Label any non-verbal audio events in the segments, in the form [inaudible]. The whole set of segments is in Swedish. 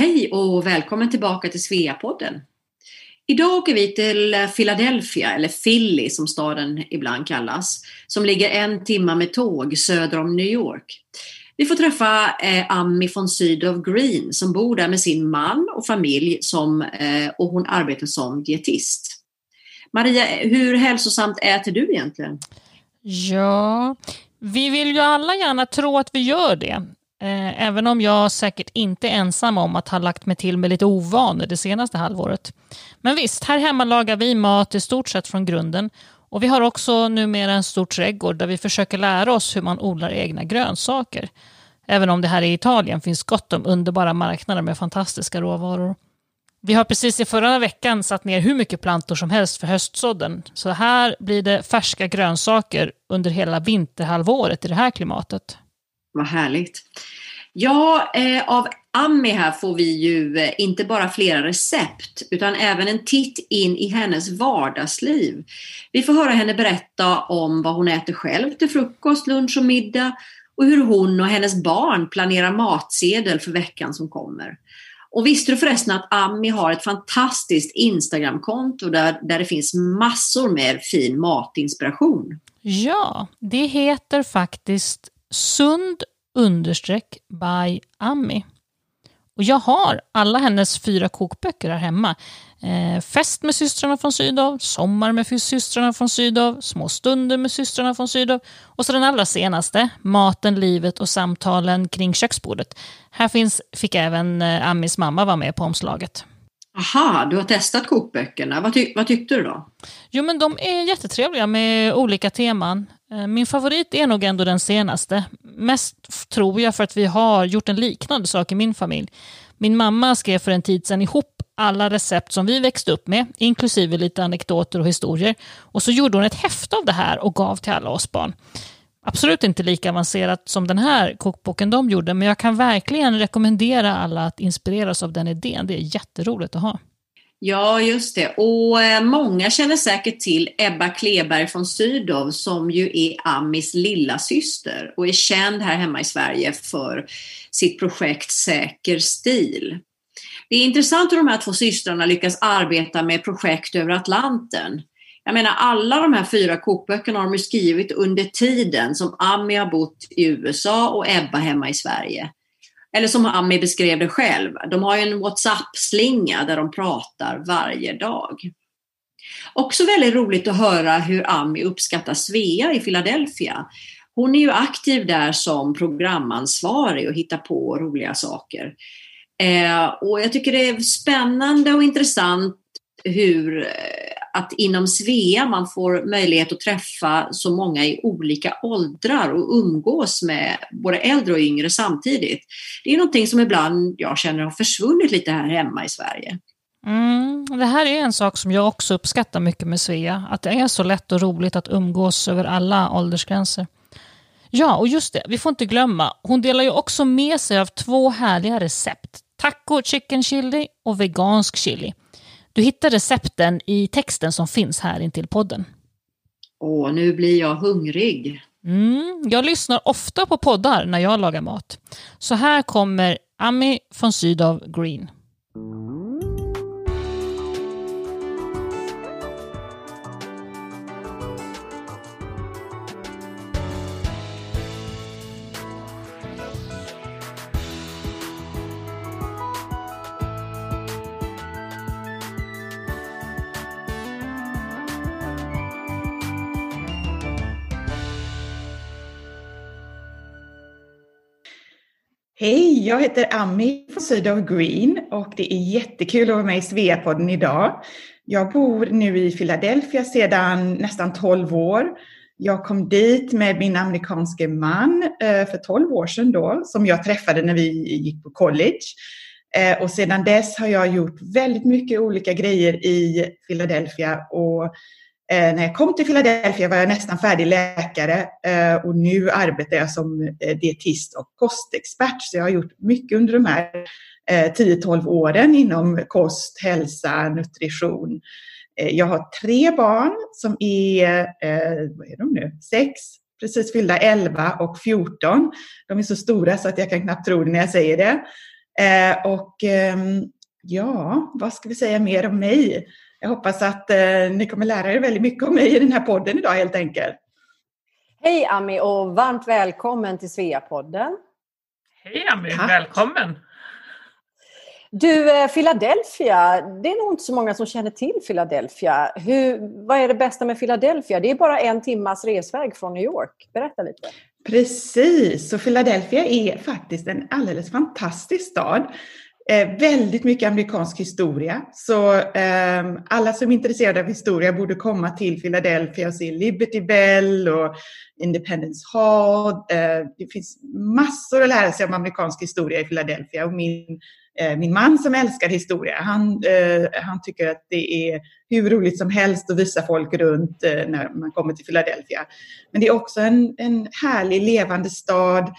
Hej och välkommen tillbaka till Sveapodden. Idag åker vi till Philadelphia, eller Philly som staden ibland kallas, som ligger en timme med tåg söder om New York. Vi får träffa eh, Ami von Sydow Green som bor där med sin man och familj som, eh, och hon arbetar som dietist. Maria, hur hälsosamt äter du egentligen? Ja, vi vill ju alla gärna tro att vi gör det. Eh, även om jag säkert inte är ensam om att ha lagt mig till med lite ovanor det senaste halvåret. Men visst, här hemma lagar vi mat i stort sett från grunden. Och vi har också numera en stor trädgård där vi försöker lära oss hur man odlar egna grönsaker. Även om det här i Italien finns gott om underbara marknader med fantastiska råvaror. Vi har precis i förra veckan satt ner hur mycket plantor som helst för höstsådden. Så här blir det färska grönsaker under hela vinterhalvåret i det här klimatet. Vad härligt. Ja, eh, av Ami här får vi ju eh, inte bara flera recept utan även en titt in i hennes vardagsliv. Vi får höra henne berätta om vad hon äter själv till frukost, lunch och middag och hur hon och hennes barn planerar matsedel för veckan som kommer. Och visste du förresten att Ami har ett fantastiskt Instagramkonto där, där det finns massor med fin matinspiration? Ja, det heter faktiskt sund understreck by Ami. Och jag har alla hennes fyra kokböcker här hemma. Eh, fest med systrarna från Sydow, Sommar med systrarna från Sydow, Små stunder med systrarna från Sydow och så den allra senaste, Maten, livet och samtalen kring köksbordet. Här finns, fick även eh, Amis mamma vara med på omslaget. Aha, du har testat kokböckerna. Vad, ty vad tyckte du då? Jo, men de är jättetrevliga med olika teman. Eh, min favorit är nog ändå den senaste. Mest tror jag för att vi har gjort en liknande sak i min familj. Min mamma skrev för en tid sedan ihop alla recept som vi växte upp med, inklusive lite anekdoter och historier. Och så gjorde hon ett häfte av det här och gav till alla oss barn. Absolut inte lika avancerat som den här kokboken de gjorde, men jag kan verkligen rekommendera alla att inspireras av den idén. Det är jätteroligt att ha. Ja, just det. Och eh, många känner säkert till Ebba Kleberg från Sydow som ju är Amis lilla syster och är känd här hemma i Sverige för sitt projekt Säker stil. Det är intressant hur de här två systrarna lyckas arbeta med projekt över Atlanten. Jag menar alla de här fyra kokböckerna har de skrivit under tiden som Ami har bott i USA och Ebba hemma i Sverige. Eller som Ami beskrev det själv, de har ju en WhatsApp-slinga där de pratar varje dag. Också väldigt roligt att höra hur Ami uppskattar Svea i Philadelphia. Hon är ju aktiv där som programansvarig och hittar på roliga saker. Eh, och jag tycker det är spännande och intressant hur eh, att inom Svea man får möjlighet att träffa så många i olika åldrar och umgås med både äldre och yngre samtidigt. Det är någonting som ibland jag känner har försvunnit lite här hemma i Sverige. Mm, det här är en sak som jag också uppskattar mycket med Svea, att det är så lätt och roligt att umgås över alla åldersgränser. Ja, och just det, vi får inte glömma, hon delar ju också med sig av två härliga recept. Taco chicken chili och vegansk chili. Du hittar recepten i texten som finns här intill podden. Åh, nu blir jag hungrig. Mm, jag lyssnar ofta på poddar när jag lagar mat. Så här kommer Ami von Sydow Green. Hej, jag heter Ami från Sydow Green och det är jättekul att vara med i Sveapodden idag. Jag bor nu i Philadelphia sedan nästan 12 år. Jag kom dit med min amerikanske man eh, för 12 år sedan då, som jag träffade när vi gick på college. Eh, och sedan dess har jag gjort väldigt mycket olika grejer i Philadelphia och Eh, när jag kom till Philadelphia var jag nästan färdig läkare eh, och nu arbetar jag som eh, dietist och kostexpert. Så jag har gjort mycket under de här eh, 10-12 åren inom kost, hälsa, nutrition. Eh, jag har tre barn som är, vad är de nu, sex, precis fyllda 11 och 14. De är så stora så att jag kan knappt tro det när jag säger det. Eh, och ehm, ja, vad ska vi säga mer om mig? Jag hoppas att eh, ni kommer lära er väldigt mycket om mig i den här podden idag helt enkelt. Hej Ami och varmt välkommen till Sveapodden. Hej Ami, Tack. välkommen! Du, eh, Philadelphia, det är nog inte så många som känner till Philadelphia. Hur, vad är det bästa med Philadelphia? Det är bara en timmas resväg från New York. Berätta lite. Precis, så Philadelphia är faktiskt en alldeles fantastisk stad. Eh, väldigt mycket amerikansk historia. Så eh, alla som är intresserade av historia borde komma till Philadelphia och se Liberty Bell och Independence Hall. Eh, det finns massor att lära sig om amerikansk historia i Philadelphia. Och min, eh, min man som älskar historia, han, eh, han tycker att det är hur roligt som helst att visa folk runt eh, när man kommer till Philadelphia. Men det är också en, en härlig levande stad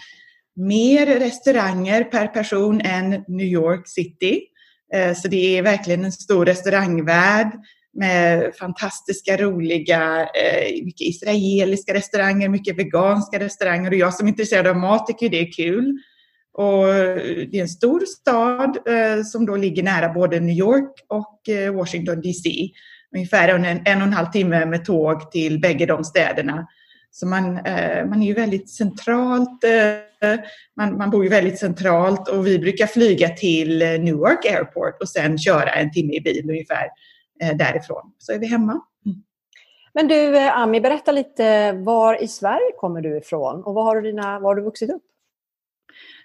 mer restauranger per person än New York City. Eh, så det är verkligen en stor restaurangvärld med fantastiska, roliga, eh, mycket israeliska restauranger, mycket veganska restauranger. Och jag som är intresserad av mat tycker det är kul. Och det är en stor stad eh, som då ligger nära både New York och Washington DC. Ungefär en, en och en halv timme med tåg till bägge de städerna. Så man, man är ju väldigt centralt man, man bor ju väldigt centralt och vi brukar flyga till eh, Newark Airport och sen köra en timme i bil ungefär eh, därifrån. Så är vi hemma. Mm. Men du eh, Ami, berätta lite var i Sverige kommer du ifrån och var har du, dina, var har du vuxit upp?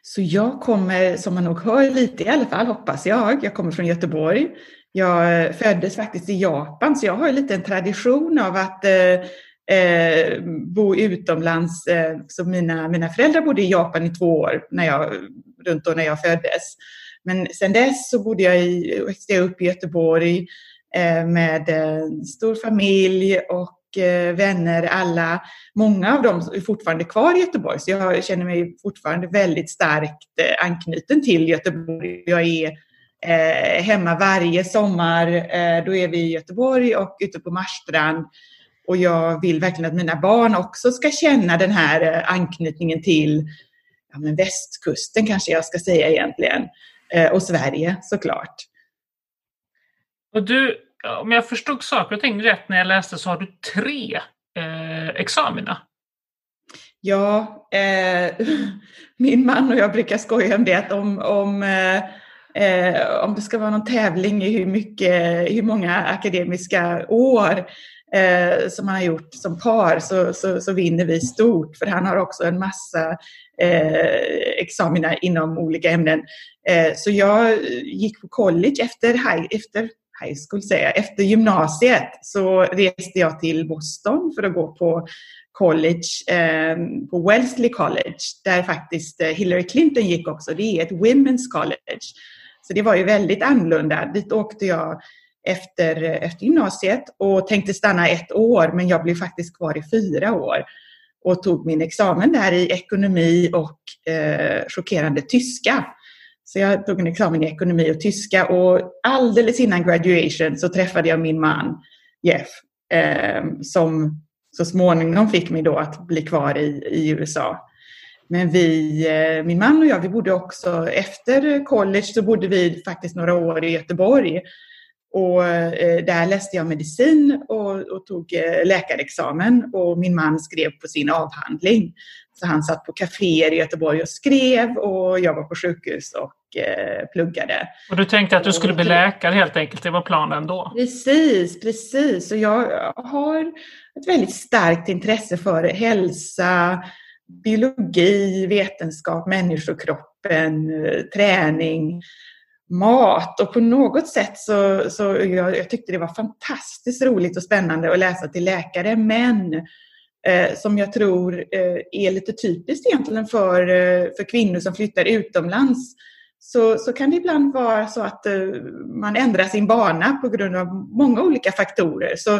Så jag kommer, som man nog hör lite i alla fall, hoppas jag, jag kommer från Göteborg. Jag föddes faktiskt i Japan, så jag har lite en tradition av att eh, eh, bo utomlands. Eh, så mina, mina föräldrar bodde i Japan i två år, när jag, runt då när jag föddes. Men sen dess så bodde jag i, växte jag upp i Göteborg eh, med en stor familj och eh, vänner. Alla, många av dem är fortfarande kvar i Göteborg, så jag känner mig fortfarande väldigt starkt eh, anknuten till Göteborg. Jag är eh, hemma varje sommar. Eh, då är vi i Göteborg och ute på Marstrand och jag vill verkligen att mina barn också ska känna den här eh, anknytningen till ja, men västkusten kanske jag ska säga egentligen. Eh, och Sverige såklart. Och du, om jag förstod saker och ting rätt när jag läste så har du tre eh, examina. Ja, eh, [laughs] min man och jag brukar skoja om det att om, om eh, eh, om det ska vara någon tävling i hur, mycket, hur många akademiska år eh, som han har gjort som par så, så, så, vinner vi stort för han har också en massa eh, examina inom olika ämnen. Eh, så jag gick på college efter high, efter high school, säger efter gymnasiet så reste jag till Boston för att gå på college, eh, på Wellesley College, där faktiskt eh, Hillary Clinton gick också. Det är ett Women's College. Så det var ju väldigt annorlunda. Dit åkte jag efter, efter gymnasiet och tänkte stanna ett år men jag blev faktiskt kvar i fyra år och tog min examen där i ekonomi och eh, chockerande tyska. Så jag tog en examen i ekonomi och tyska och alldeles innan graduation så träffade jag min man Jeff eh, som så småningom fick mig då att bli kvar i, i USA. Men vi, eh, min man och jag, vi bodde också efter college så bodde vi faktiskt några år i Göteborg och eh, där läste jag medicin och, och, tog eh, läkarexamen och min man skrev på sin avhandling. Så han satt på kaféer i Göteborg och skrev och jag var på sjukhus och eh, pluggade. Och du tänkte att du skulle bli läkare helt enkelt, det var planen då? Precis, precis. Och jag har ett väldigt starkt intresse för hälsa, biologi, vetenskap, människokroppen, eh, träning mat. Och på något sätt så, så jag, jag tyckte det var fantastiskt roligt och spännande att läsa till läkare. Men eh, som jag tror eh, är lite typiskt egentligen för, eh, för kvinnor som flyttar utomlands så, så kan det ibland vara så att eh, man ändrar sin bana på grund av många olika faktorer. Så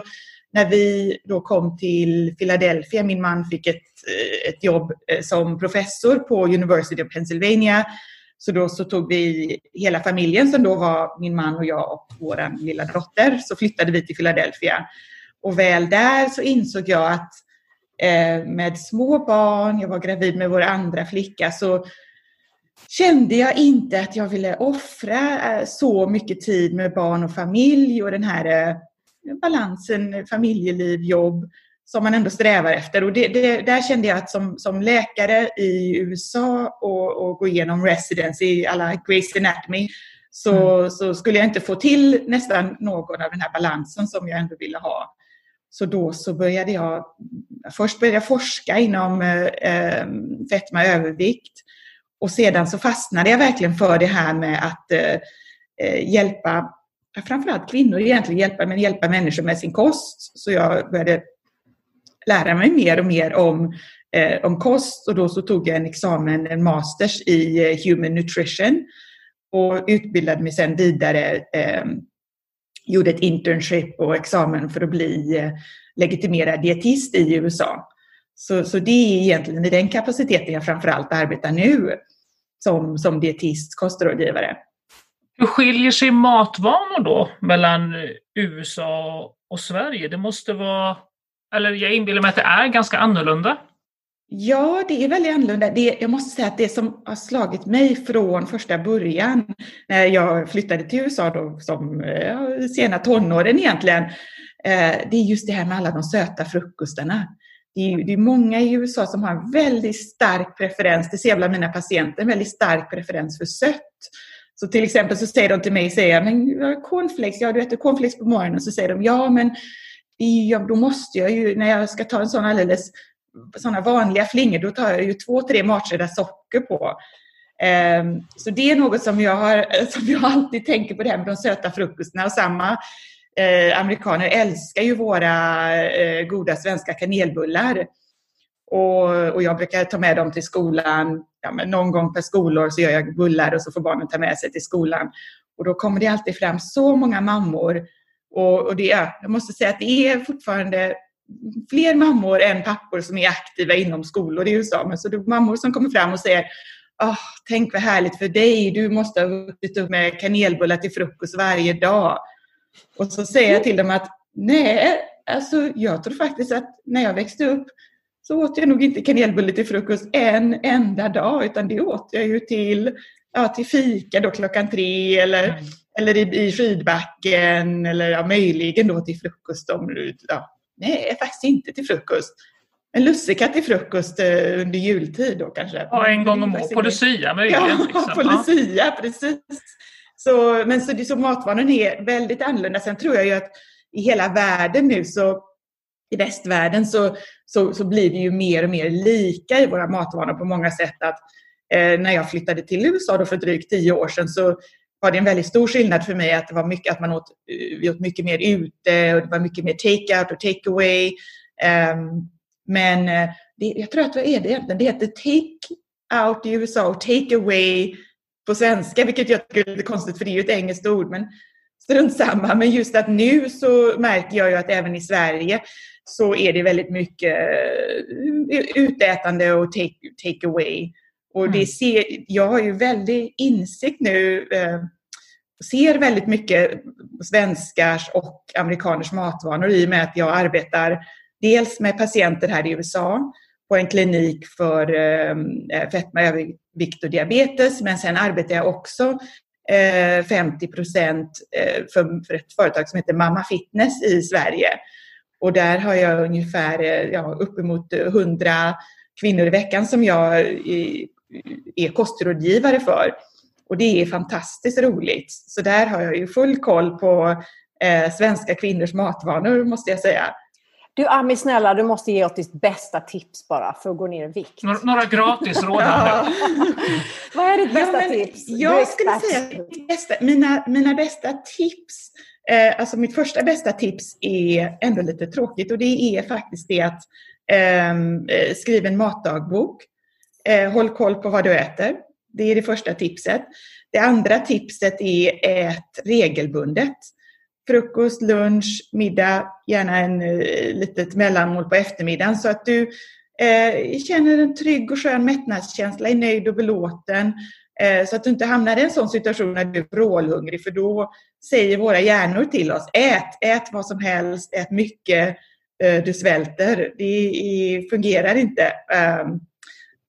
när vi då kom till Philadelphia, min man fick ett, eh, ett jobb eh, som professor på University of Pennsylvania så då så tog vi hela familjen som då var min man och jag och vår lilla dotter, så flyttade vi till Philadelphia. Och väl där så insåg jag att eh, med små barn, jag var gravid med vår andra flicka, så kände jag inte att jag ville offra eh, så mycket tid med barn och familj och den här eh, balansen familjeliv, jobb som man ändå strävar efter. Och det, det, där kände jag att som, som läkare i USA och, och gå igenom residency i alla Grace Anatomy så, mm. så skulle jag inte få till nästan någon av den här balansen som jag ändå ville ha. Så då så började jag, först började jag forska inom eh, eh fetma och övervikt och sedan så fastnade jag verkligen för det här med att eh, eh, hjälpa, framförallt kvinnor egentligen, hjälpa, men hjälpa människor med sin kost. Så jag började lära mig mer och mer om, eh, om kost och då så tog jag en examen, en masters i eh, human nutrition och utbildade mig sedan vidare. Eh, gjorde ett internship och examen för att bli eh, legitimerad dietist i USA. Så, så det är egentligen i den kapaciteten jag framförallt arbetar nu som, som dietist, kostrådgivare. Hur skiljer sig matvanor då mellan USA och Sverige? Det måste vara, eller jag inbillar mig att det är ganska annorlunda. Ja, det är väldigt annorlunda. Det, jag måste säga att det som har slagit mig från första början när jag flyttade till USA då, som eh, sena tonåren egentligen, eh, det är just det här med alla de söta frukostarna. Det är, det är många i USA som har en väldigt stark preferens, det ser jag bland mina patienter, en väldigt stark preferens för sött. Så till exempel så säger de till mig, säger jag, men cornflakes, ja du äter cornflakes på morgonen, så säger de, ja men ja, då måste jag ju, när jag ska ta en sån alldeles sådana vanliga flingor, då tar jag ju två, tre matskedar socker på. Um, så det är något som jag, har, [laughs] som jag alltid tänker på det här med de söta frukostarna och samma eh, amerikaner älskar ju våra eh, goda svenska kanelbullar. Och, och, jag brukar ta med dem till skolan. Ja, men någon gång per skolår så gör jag bullar och så får barnen ta med sig till skolan. Och då kommer det alltid fram så många mammor. Och, och det, jag måste säga att det är fortfarande fler mammor än pappor som är aktiva inom skolor i USA. Men så det är mammor som kommer fram och säger oh, Tänk vad härligt för dig, du måste ha vuxit upp med kanelbullar till frukost varje dag. Och så säger jag till dem att nej, alltså jag tror faktiskt att när jag växte upp så åt jag nog inte kanelbulle till frukost en enda dag utan det åt jag ju till, ja, till fika då klockan tre eller, mm eller i, i skidbacken eller ja, möjligen då till frukost. Om, ja, nej, faktiskt inte till frukost. En lussekatt till frukost eh, under jultid då kanske. Ja, en gång om året. På Lucia möjligen. Ja, liksom. [laughs] på Lucia, precis. Så, men så, så matvanan är väldigt annorlunda. Sen tror jag ju att i hela världen nu så i västvärlden så, så, så blir vi ju mer och mer lika i våra matvanor på många sätt. Att, eh, när jag flyttade till USA då för drygt tio år sedan så var det en väldigt stor skillnad för mig att det var mycket att man åt, eh, vi åt mycket mer ute och det var mycket mer take-out och take-away. Um, ehm, men eh, det, jag tror att vad är det egentligen? Det heter take-out i USA och take-away på svenska, vilket jag tycker är lite konstigt för det är ju ett engelskt ord, men strunt samma. Men just att nu så märker jag ju att även i Sverige så är det väldigt mycket eh, utätande och take, take away. Och det mm. ser, jag har ju väldigt insikt nu, eh, ser väldigt mycket svenskars och amerikaners matvanor i och med att jag arbetar dels med patienter här i USA på en klinik för eh, fetma, övervikt och diabetes. Men sen arbetar jag också eh, 50 procent eh, för, för ett företag som heter Mamma Fitness i Sverige. Och där har jag ungefär eh, ja, uppemot 100 kvinnor i veckan som jag är, kostrådgivare för. Och det är fantastiskt roligt. Så där har jag ju full koll på eh, svenska kvinnors matvanor måste jag säga. Du Ami, snälla, du måste ge oss ditt bästa tips bara för att gå ner i vikt. Några, några gratis råd [laughs] ja. Vad är ditt bästa ja, tips? Jag skulle säga bästa, mina, mina bästa tips, eh, alltså mitt första bästa tips är ändå lite tråkigt och det är faktiskt det att ehm, eh, skriva en matdagbok. Eh, håll koll på vad du äter. Det är det första tipset. Det andra tipset är ät regelbundet frukost, lunch, middag, gärna en eh, litet mellanmål på eftermiddagen så att du eh, känner en trygg och skön mättnadskänsla, är nöjd och belåten. Eh, så att du inte hamnar i en sån situation när du är vrålhungrig för då säger våra hjärnor till oss ät, ät vad som helst, ät mycket, eh, du svälter. Det fungerar inte. Ehm,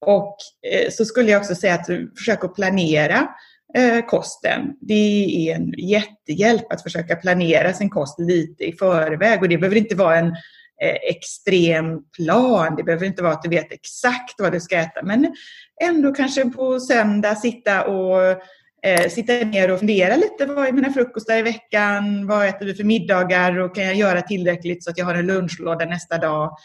och eh, så skulle jag också säga att försök att planera eh, kosten. Det är en jättehjälp att försöka planera sin kost lite i förväg och det behöver inte vara en eh, extrem plan. Det behöver inte vara att du vet exakt vad du ska äta men ändå kanske på söndag sitta och eh, sitta ner och fundera lite. Vad är mina frukostar i veckan? Vad äter vi för middagar? Och kan jag göra tillräckligt så att jag har en lunchlåda nästa dag?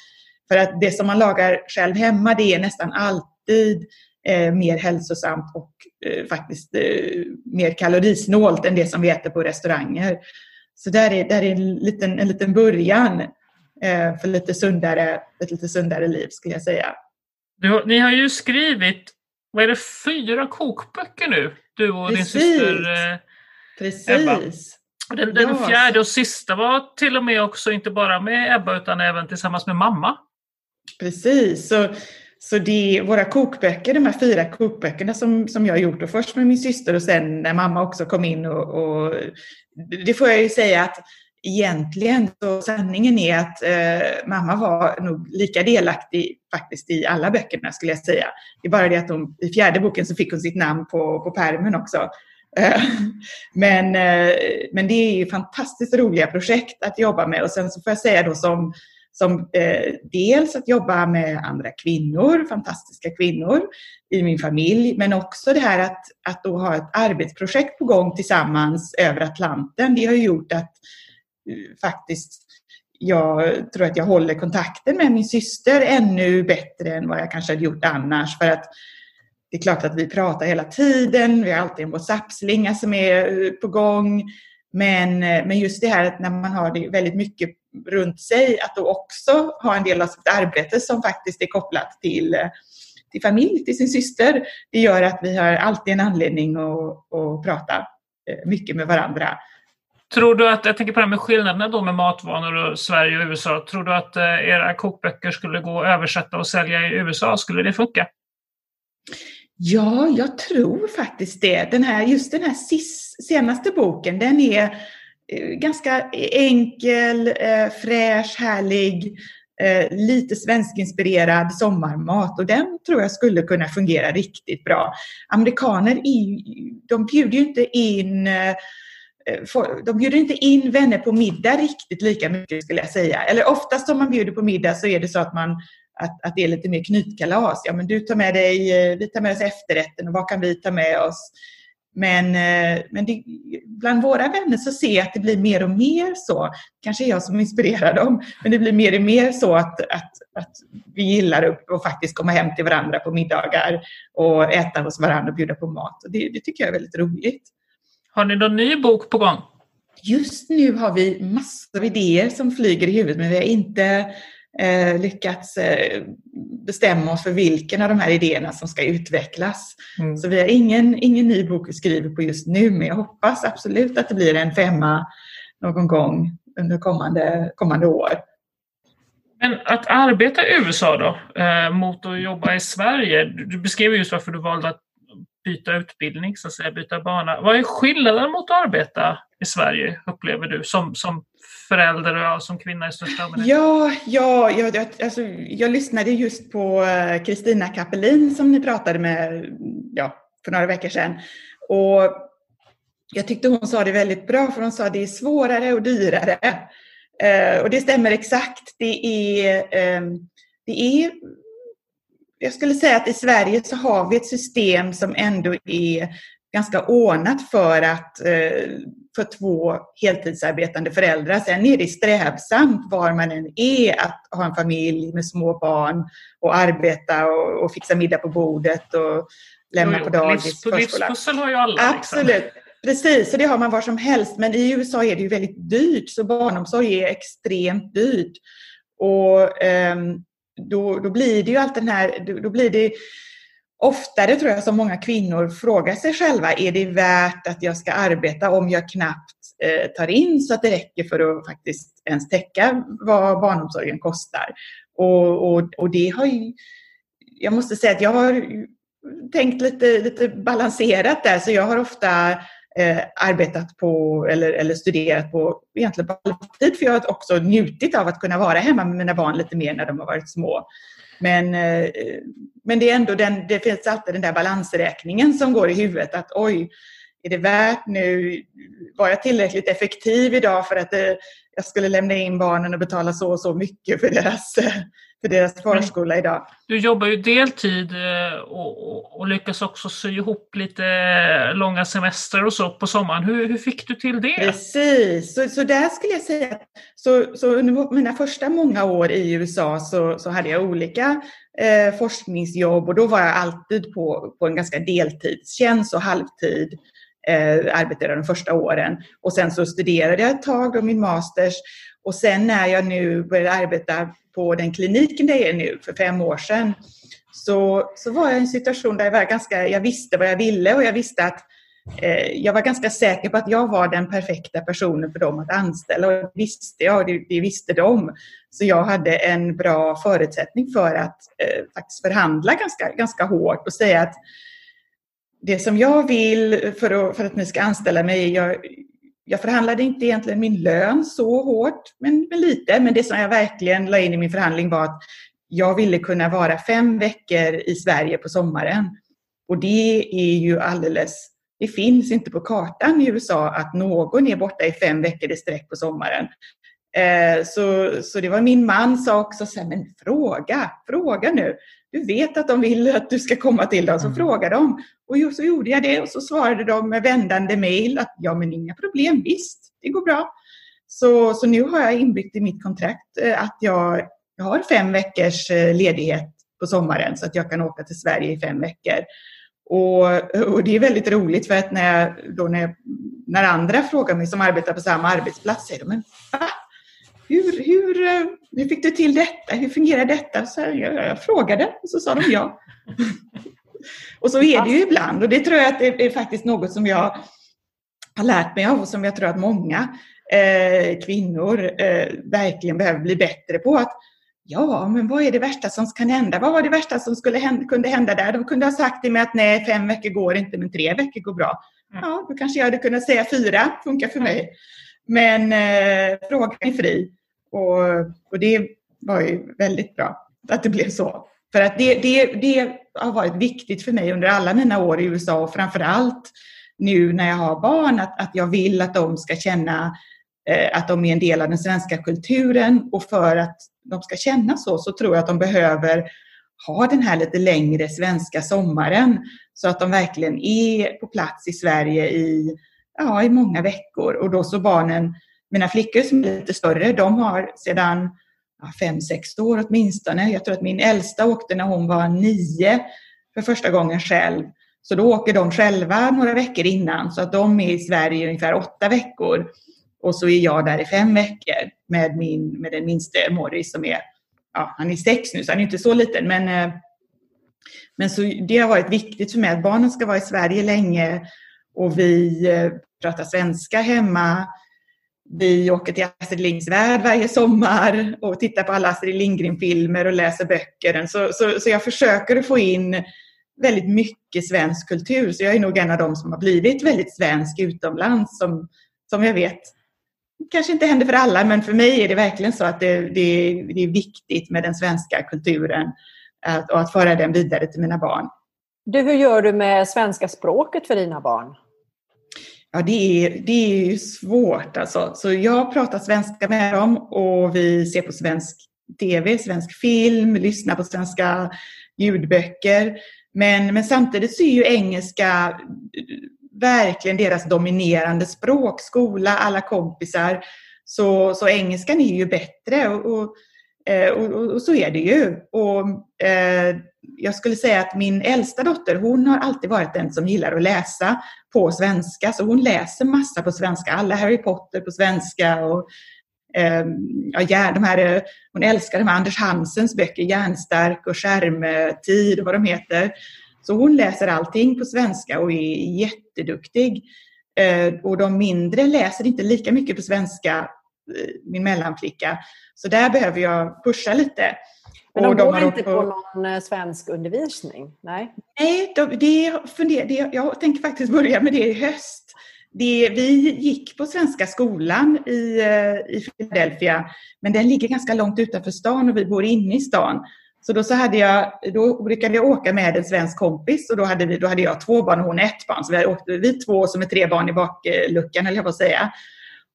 För att det som man lagar själv hemma det är nästan alltid eh, mer hälsosamt och eh, faktiskt eh, mer kalorisnålt än det som vi äter på restauranger. Så där är, där är en, liten, en liten början eh, för lite sundare, ett lite sundare liv skulle jag säga. Du, ni har ju skrivit, vad är det, fyra kokböcker nu? Du och Precis. din syster eh, Precis. Ebba. Den, den ja. fjärde och sista var till och med också inte bara med Ebba utan även tillsammans med mamma. Precis. Så, så det är våra kokböcker, de här fyra kokböckerna som, som jag har gjort, och först med min syster och sen när mamma också kom in och, och det får jag ju säga att egentligen så sanningen är att eh, mamma var nog lika delaktig faktiskt i alla böckerna skulle jag säga. Det är bara det att hon, i fjärde boken så fick hon sitt namn på, på pärmen också. Eh, [laughs] men, eh, men det är fantastiskt roliga projekt att jobba med och sen så får jag säga då som som eh, dels att jobba med andra kvinnor, fantastiska kvinnor i min familj, men också det här att, att då ha ett arbetsprojekt på gång tillsammans över Atlanten. Det har gjort att eh, faktiskt jag tror att jag håller kontakten med min syster ännu bättre än vad jag kanske hade gjort annars. För att det är klart att vi pratar hela tiden, vi har alltid en WhatsApp-slinga som är eh, på gång. Men, eh, men just det här att när man har det väldigt mycket runt sig, att då också ha en del av sitt arbete som faktiskt är kopplat till, eh, till familj, till sin syster. Det gör att vi har alltid en anledning att, att prata eh, mycket med varandra. Tror du att, jag tänker på det här med skillnaderna då med matvanor och Sverige och USA. Tror du att era kokböcker skulle gå att översätta och sälja i USA? Skulle det funka? Ja, jag tror faktiskt det. Den här, just den här senaste boken, den är eh, Eh, ganska enkel, eh, fräsch, härlig, eh, lite svenskinspirerad sommarmat och den tror jag skulle kunna fungera riktigt bra. Amerikaner de bjuder ju inte in de bjuder inte in vänner på middag riktigt lika mycket skulle jag säga. Eller oftast om man bjuder på middag så är det så att man att, att det är lite mer knytkalas. Ja, men du tar med dig, vi tar med oss efterrätten och vad kan vi ta med oss? Men, eh, men det, bland våra vänner så ser jag att det blir mer och mer så, kanske jag som inspirerar dem, men det blir mer och mer så att, att, att vi gillar att faktiskt komma hem till varandra på middagar och äta hos varandra och bjuda på mat. Och det, det tycker jag är väldigt roligt. Har ni någon ny bok på gång? Just nu har vi massor av idéer som flyger i huvudet men vi har inte eh, lyckats eh, bestämma oss för vilken av de här idéerna som ska utvecklas. Mm. Så vi har ingen, ingen ny bok vi skriver på just nu, men jag hoppas absolut att det blir en femma någon gång under kommande, kommande år. Men att arbeta i USA då, eh, mot att jobba i Sverige. Du beskrev just varför du valde att byta utbildning, så att säga, byta bana. Vad är skillnaden mot att arbeta i Sverige, upplever du, som, som förälder och som kvinna i största allmänhet? Ja, ja jag, alltså, jag lyssnade just på eh, Kristina Kappelin som ni pratade med ja, för några veckor sedan. Och jag tyckte hon sa det väldigt bra, för hon sa att det är svårare och dyrare. Eh, och det stämmer exakt. Det är, eh, det är jag skulle säga att i Sverige så har vi ett system som ändå är ganska ordnat för att eh, för två heltidsarbetande föräldrar. Sen är det strävsamt var man än är att ha en familj med små barn och arbeta och, och fixa middag på bordet och lämna jo, på dagis. Livspussel har ju alla. Liksom. Absolut. Liksom. Precis, så det har man var som helst. Men i USA är det ju väldigt dyrt, så barnomsorg är extremt dyrt. Och um, då, då blir det ju allt den här, då, då blir det oftare tror jag som många kvinnor frågar sig själva, är det värt att jag ska arbeta om jag knappt eh, tar in så att det räcker för att faktiskt ens täcka vad barnomsorgen kostar? Och, och, och det har ju, jag måste säga att jag har tänkt lite, lite balanserat där, så jag har ofta eh, arbetat på eller, eller studerat på egentligen på halvtid, för jag har också njutit av att kunna vara hemma med mina barn lite mer när de har varit små. Men, eh, men det är ändå den, det finns alltid den där balansräkningen som går i huvudet att oj, är det värt nu, var jag tillräckligt effektiv idag för att eh, jag skulle lämna in barnen och betala så och så mycket för deras, [laughs] för deras förskola idag. Du jobbar ju deltid eh, och, och, och, lyckas också sy ihop lite långa semester och så på sommaren. Hur, hur fick du till det? Precis, så, så där skulle jag säga så, så under mina första många år i USA så, så hade jag olika eh, forskningsjobb och då var jag alltid på, på en ganska deltidstjänst och halvtid eh, arbetade de första åren. Och sen så studerade jag ett tag, då min masters. Och sen när jag nu började arbeta på den kliniken där jag är nu, för fem år sedan, så, så var jag i en situation där jag, var ganska, jag visste vad jag ville och jag visste att eh, jag var ganska säker på att jag var den perfekta personen för dem att anställa. Och det visste jag och det, det visste de. Så jag hade en bra förutsättning för att eh, faktiskt förhandla ganska, ganska hårt och säga att det som jag vill för att, för att ni ska anställa mig, jag, jag förhandlade inte egentligen min lön så hårt, men, men lite. Men det som jag verkligen la in i min förhandling var att jag ville kunna vara fem veckor i Sverige på sommaren. Och det är ju alldeles, det finns inte på kartan i USA att någon är borta i fem veckor i sträck på sommaren. Eh, så, så det var min man sa också, så här, men fråga, fråga nu du vet att de vill att du ska komma till dem, så mm. fråga dem. Och så gjorde jag det och så svarade de med vändande mejl att ja men inga problem, visst, det går bra. Så, så nu har jag inbyggt i mitt kontrakt eh, att jag, jag har fem veckors eh, ledighet på sommaren så att jag kan åka till Sverige i fem veckor. Och, och, det är väldigt roligt för att när, jag, då när, när andra frågar mig som arbetar på samma arbetsplats säger de, men va? Hur, hur, eh, hur fick du till detta? Hur fungerar detta? Så jag, jag frågade och så sa de ja. [laughs] och så är det ju ibland och det tror jag att det är faktiskt något som jag har lärt mig av och som jag tror att många eh, kvinnor eh, verkligen behöver bli bättre på. Att, ja, men vad är det värsta som kan hända? Vad var det värsta som skulle hända, kunde hända där? De kunde ha sagt till mig att nej, fem veckor går inte, men tre veckor går bra. Mm. Ja, då kanske jag hade kunnat säga fyra, funkar för mig. Men eh, frågan är fri. Och, och det var ju väldigt bra att det blev så. För att det, det, det har varit viktigt för mig under alla mina år i USA och framför allt nu när jag har barn, att, att jag vill att de ska känna eh, att de är en del av den svenska kulturen och för att de ska känna så, så tror jag att de behöver ha den här lite längre svenska sommaren så att de verkligen är på plats i Sverige i, ja, i många veckor och då så barnen mina flickor som är lite större, de har sedan fem, sex år åtminstone. Jag tror att min äldsta åkte när hon var nio för första gången själv. Så då åker de själva några veckor innan så att de är i Sverige ungefär åtta veckor. Och så är jag där i fem veckor med, min, med den minste Morris som är, ja, han är sex nu så han är inte så liten. Men, eh, men så det har varit viktigt för mig att barnen ska vara i Sverige länge och vi eh, pratar svenska hemma. Vi åker till Astrid Lindgrens värld varje sommar och tittar på alla Astrid Lindgren-filmer och läser böcker. Så, så, så jag försöker att få in väldigt mycket svensk kultur. Så jag är nog en av dem som har blivit väldigt svensk utomlands som, som jag vet kanske inte händer för alla, men för mig är det verkligen så att det, det, det är viktigt med den svenska kulturen att, och att föra den vidare till mina barn. Du, hur gör du med svenska språket för dina barn? Ja, det är, det är ju svårt alltså. Så jag pratar svenska med dem och vi ser på svensk tv, svensk film, lyssnar på svenska ljudböcker. Men, men samtidigt så är ju engelska verkligen deras dominerande språk. Skola, alla kompisar. Så, så engelskan är ju bättre. och, och Eh, och, och, och, så är det ju. Och, eh, jag skulle säga att min äldsta dotter, hon har alltid varit den som gillar att läsa på svenska. Så hon läser massa på svenska. Alla Harry Potter på svenska. Och, eh, ja, de här, eh, hon älskar de här Anders Hansens böcker, Järnstark och Skärmtid och vad de heter. Så hon läser allting på svenska och är jätteduktig. Eh, och de mindre läser inte lika mycket på svenska min mellanflicka. Så där behöver jag pusha lite. Men de, och de går inte på någon eh, svensk undervisning? Nej, Nej de, det, funder, det, jag tänker faktiskt börja med det i höst. Det, vi gick på Svenska skolan i, eh, i Philadelphia, men den ligger ganska långt utanför stan och vi bor inne i stan. Så då så hade jag, då brukade jag åka med en svensk kompis och då hade, vi, då hade jag två barn och hon ett barn. Så vi, åkte, vi två som är tre barn i bakluckan, eller jag på att säga.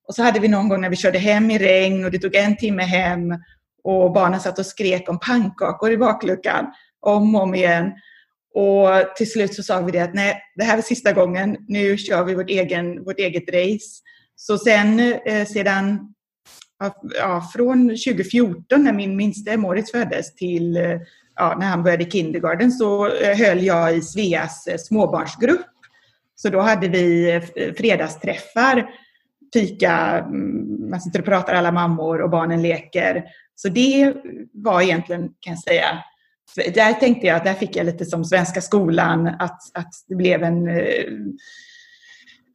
Och så hade vi någon gång när vi körde hem i regn och det tog en timme hem och barnen satt och skrek om pannkakor i bakluckan om och om igen. Och till slut så sa vi det att nej, det här är sista gången. Nu kör vi vårt, egen, vårt eget race. Så sen eh, sedan ja, från 2014 när min minsta Moritz föddes till ja, när han började kindergarten så eh, höll jag i Sveas eh, småbarnsgrupp. Så då hade vi eh, fredagsträffar, fika, man sitter och pratar alla mammor och barnen leker. Så det var egentligen, kan jag säga, där tänkte jag att där fick jag lite som Svenska skolan, att, att det blev en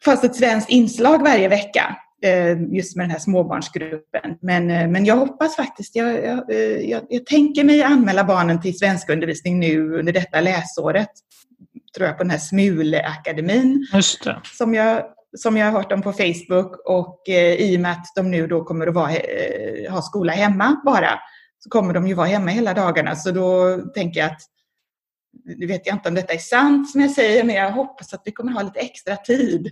fast ett svenskt inslag varje vecka. Eh, just med den här småbarnsgruppen. Men, eh, men jag hoppas faktiskt, jag, jag, eh, jag, jag tänker mig anmäla barnen till svenskundervisning nu under detta läsåret. Tror jag på den här Smuleakademin. Som jag, som jag har hört om på Facebook och eh, i och med att de nu då kommer att vara, eh, ha skola hemma bara så kommer de ju vara hemma hela dagarna. Så då tänker jag att nu vet jag inte om detta är sant som jag säger, men jag hoppas att vi kommer ha lite extra tid.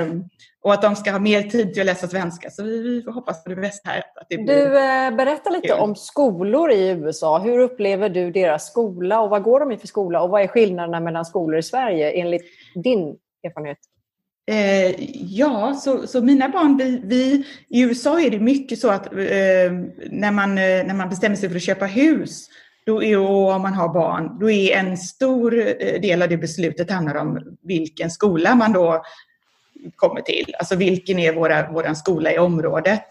Um, och att de ska ha mer tid till att läsa svenska. Så vi, vi hoppas på det bästa här. Att det du, eh, berätta lite kul. om skolor i USA. Hur upplever du deras skola och vad går de i för skola? Och vad är skillnaderna mellan skolor i Sverige enligt din erfarenhet? Eh, ja, så, så mina barn, vi, vi, i USA är det mycket så att eh, när, man, eh, när man bestämmer sig för att köpa hus då är, och om man har barn, då är en stor eh, del av det beslutet handlar om vilken skola man då kommer till. Alltså vilken är våra, våran skola i området?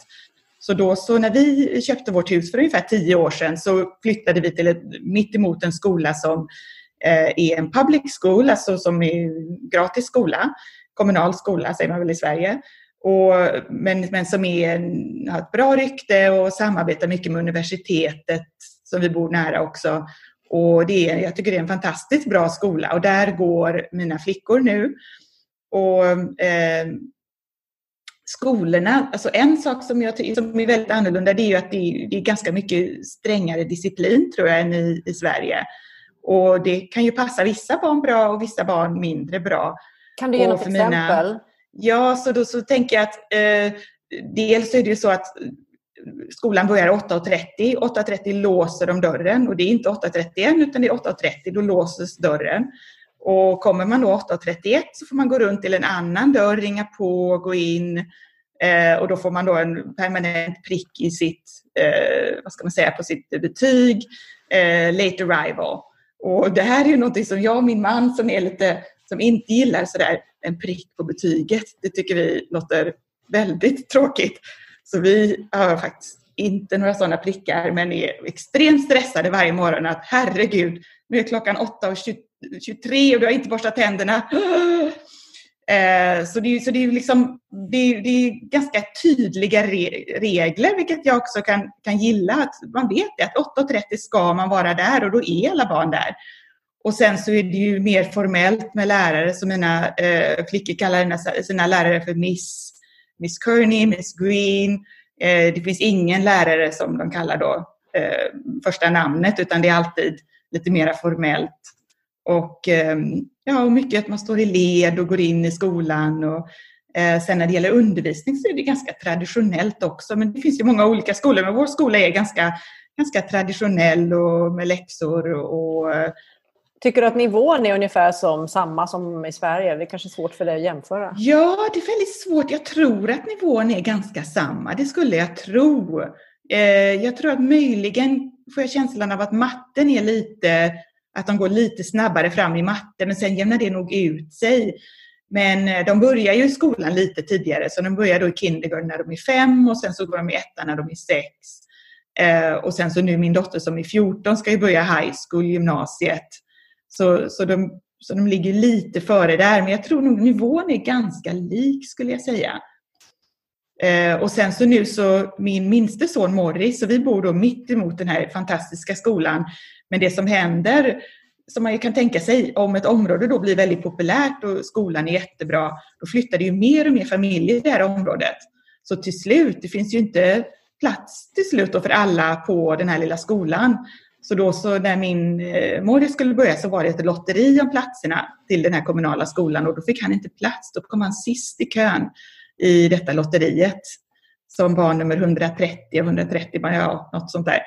Så då så när vi köpte vårt hus för ungefär tio år sedan så flyttade vi till ett, mitt emot en skola som eh, är en public school, alltså som är gratis skola. Kommunal skola säger man väl i Sverige. Och, men, men som är, har ett bra rykte och samarbetar mycket med universitetet som vi bor nära också. Och det är, jag tycker det är en fantastiskt bra skola och där går mina flickor nu. Och eh, skolorna, alltså en sak som, jag, som är väldigt annorlunda det är ju att det är, det är ganska mycket strängare disciplin tror jag än i, i Sverige. Och det kan ju passa vissa barn bra och vissa barn mindre bra. Kan du ge något exempel? Mina, ja, så då så tänker jag att eh, dels är det ju så att skolan börjar 8.30. 8.30 låser de dörren och det är inte 8.31 utan det är 8.30. Då låses dörren. Och kommer man då 8.31 så får man gå runt till en annan dörr, ringa på, gå in eh, och då får man då en permanent prick i sitt, eh, vad ska man säga, på sitt betyg, eh, late arrival. Och det här är ju någonting som jag och min man som är lite, som inte gillar sådär en prick på betyget, det tycker vi låter väldigt tråkigt. Så vi har faktiskt inte några sådana prickar men är extremt stressade varje morgon att herregud, nu är klockan 8.23 och du har inte borstat tänderna. [gasps] Eh, så det är, så det är, liksom, det är, det är ganska tydliga re, regler, vilket jag också kan, kan gilla. Att man vet det, att 8.30 ska man vara där och då är alla barn där. Och sen så är det ju mer formellt med lärare, som mina eh, flickor kallar sina lärare för Miss Miss Kearney, Miss Green. Eh, det finns ingen lärare som de kallar då eh, första namnet utan det är alltid lite mer formellt. Och ehm, ja, och mycket att man står i led och går in i skolan. Och, eh, sen när det gäller undervisning så är det ganska traditionellt också. Men det finns ju många olika skolor. Men vår skola är ganska, ganska traditionell och med läxor och, och eh, Tycker du att nivån är ungefär som samma som i Sverige? Det är kanske svårt för dig att jämföra? Ja, det är väldigt svårt. Jag tror att nivån är ganska samma. Det skulle jag tro. Eh, jag tror att möjligen får jag känslan av att matten är lite, att de går lite snabbare fram i matte, men sen jämnar det nog ut sig. Men eh, de börjar ju i skolan lite tidigare, så de börjar då i kindergarten när de är fem och sen så går de i ettan när de är sex. Eh, och sen så nu min dotter som är 14 ska ju börja high school, gymnasiet. Så, så, de, så de ligger lite före där, men jag tror nog nivån är ganska lik skulle jag säga. Eh, och sen så nu så min minste son Morris, så vi bor då mitt emot den här fantastiska skolan. Men det som händer, som man kan tänka sig, om ett område då blir väldigt populärt och skolan är jättebra, då flyttar det ju mer och mer familjer i det här området. Så till slut, det finns ju inte plats till slut för alla på den här lilla skolan. Så då så när min eh, mor skulle börja så var det ett lotteri om platserna till den här kommunala skolan och då fick han inte plats. Då kom han sist i kön i detta lotteriet som barn nummer 130 130, ja, något sånt där.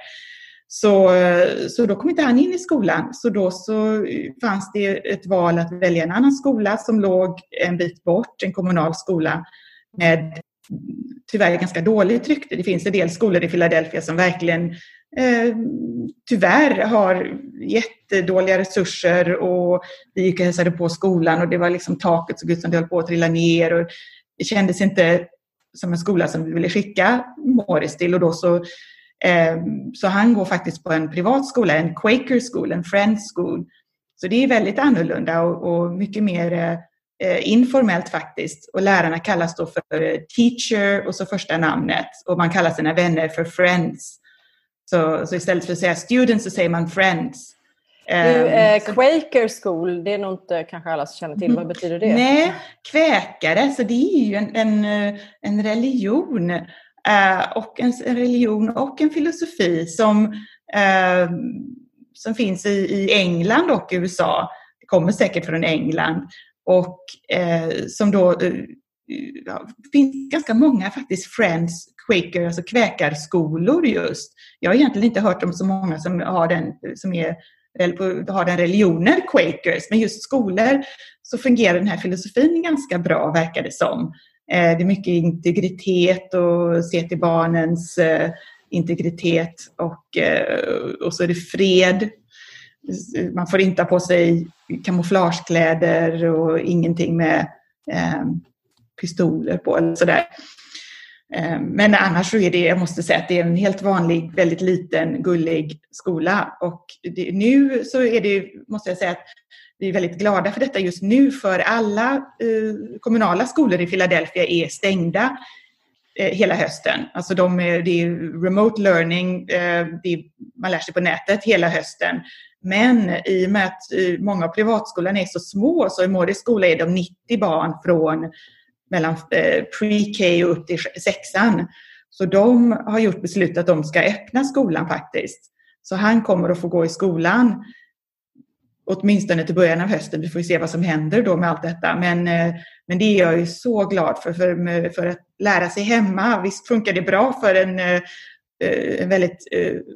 Så, eh, så då kom inte han in i skolan. Så då så fanns det ett val att välja en annan skola som låg en bit bort, en kommunal skola med tyvärr ganska dåligt rykte. Det finns en del skolor i Philadelphia som verkligen eh, tyvärr har jättedåliga resurser och vi gick och hälsade på skolan och det var liksom taket såg ut som det höll på att trilla ner och det kändes inte som en skola som vi ville skicka Morris till och då så eh, så han går faktiskt på en privat skola, en Quaker school, en Friends school. Så det är väldigt annorlunda och, och mycket mer eh, informellt faktiskt. Och lärarna kallas då för eh, teacher och så första namnet och man kallar sina vänner för friends. Så, så istället för att säga students så säger man friends. Du, eh, ehm, Quaker School, det är nog inte kanske alla som känner till. Vad betyder det? Nej, kväkare, så det är ju en, en, en religion. Eh, och en, en, religion och en filosofi som, eh, som finns i, i England och USA. Det kommer säkert från England. Och eh, som då eh, ja, finns ganska många faktiskt Friends Quaker, alltså kväkarskolor just. Jag har egentligen inte hört om så många som har den, som är, har den religionen Quakers, men just skolor så fungerar den här filosofin ganska bra verkar det som. Eh, det är mycket integritet och se till barnens eh, integritet och, eh, och så är det fred. Man får inte ha på sig kamouflagekläder och ingenting med eh, pistoler på eller sådär. Eh, men annars så är det, jag måste säga att det är en helt vanlig, väldigt liten, gullig skola. Och det, nu så är det, måste jag säga att vi är väldigt glada för detta just nu för alla eh, kommunala skolor i Philadelphia är stängda Eh, hela hösten. Alltså de är, det är remote learning, eh, är, man lär sig på nätet hela hösten. Men i och med att eh, många av privatskolorna är så små så i Mårdis skola är de 90 barn från mellan pre-K och upp till sexan. Så de har gjort beslut att de ska öppna skolan faktiskt. Så han kommer att få gå i skolan åtminstone till början av hösten. Vi får se vad som händer då med allt detta. Men, men det är jag ju så glad för, för, för att lära sig hemma. Visst funkar det bra för en, eh, en väldigt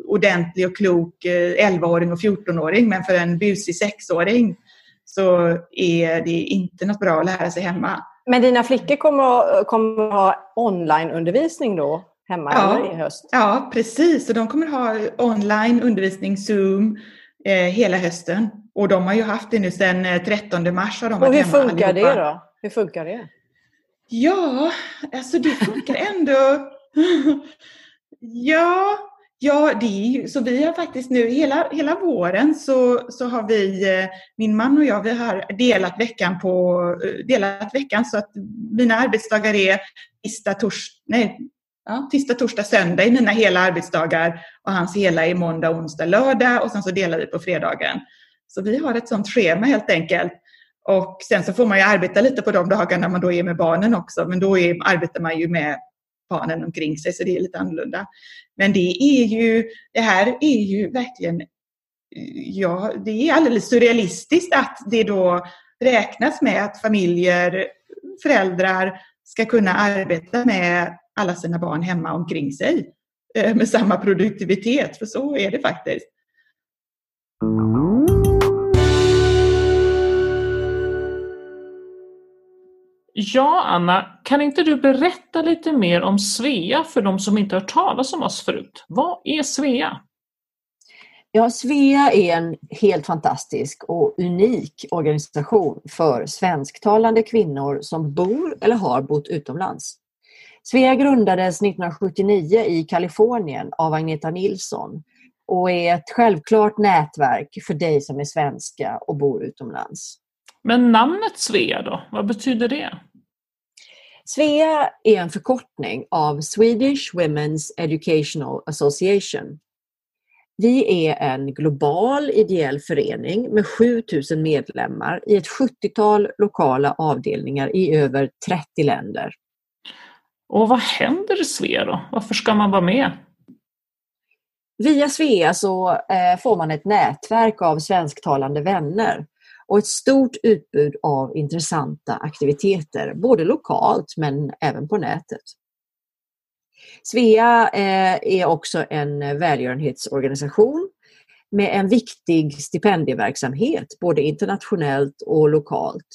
ordentlig och klok 11-åring och 14-åring, men för en busig 6-åring så är det inte något bra att lära sig hemma. Men dina flickor kommer att, kommer ha onlineundervisning då hemma ja, i höst? Ja, precis. Och de kommer att ha online undervisning, Zoom, eh, hela hösten. Och de har ju haft det nu sedan 13 eh, mars. Har de och hur funkar allihopa. det då? Hur funkar det? Ja, alltså det funkar ändå. [laughs] ja, Ja, det är ju, så vi har faktiskt nu hela, hela våren så, så har vi, eh, min man och jag, vi har delat veckan på, eh, delat veckan så att mina arbetsdagar är tisdag, tors, nej, ja, tisdag, torsdag, söndag i mina hela arbetsdagar och hans hela är måndag, onsdag, lördag och sen så delar vi på fredagen. Så vi har ett sånt schema helt enkelt. Och sen så får man ju arbeta lite på de dagarna man då är med barnen också, men då är, arbetar man ju med barnen omkring sig, så det är lite annorlunda. Men det är ju, det här är ju verkligen, eh, ja, det är alldeles surrealistiskt att det då räknas med att familjer, föräldrar ska kunna arbeta med alla sina barn hemma omkring sig eh, med samma produktivitet, för så är det faktiskt. Ja, Anna, kan inte du berätta lite mer om Svea för de som inte hört talas om oss förut? Vad är Svea? Ja, Svea är en helt fantastisk och unik organisation för svensktalande kvinnor som bor eller har bott utomlands. Svea grundades 1979 i Kalifornien av Agneta Nilsson och är ett självklart nätverk för dig som är svenska och bor utomlands. Men namnet Svea då, vad betyder det? Svea är en förkortning av Swedish Women's Educational Association. Vi är en global ideell förening med 7000 medlemmar i ett 70-tal lokala avdelningar i över 30 länder. Och vad händer i Svea då? Varför ska man vara med? Via Svea så eh, får man ett nätverk av svensktalande vänner och ett stort utbud av intressanta aktiviteter, både lokalt men även på nätet. Svea eh, är också en välgörenhetsorganisation med en viktig stipendieverksamhet både internationellt och lokalt.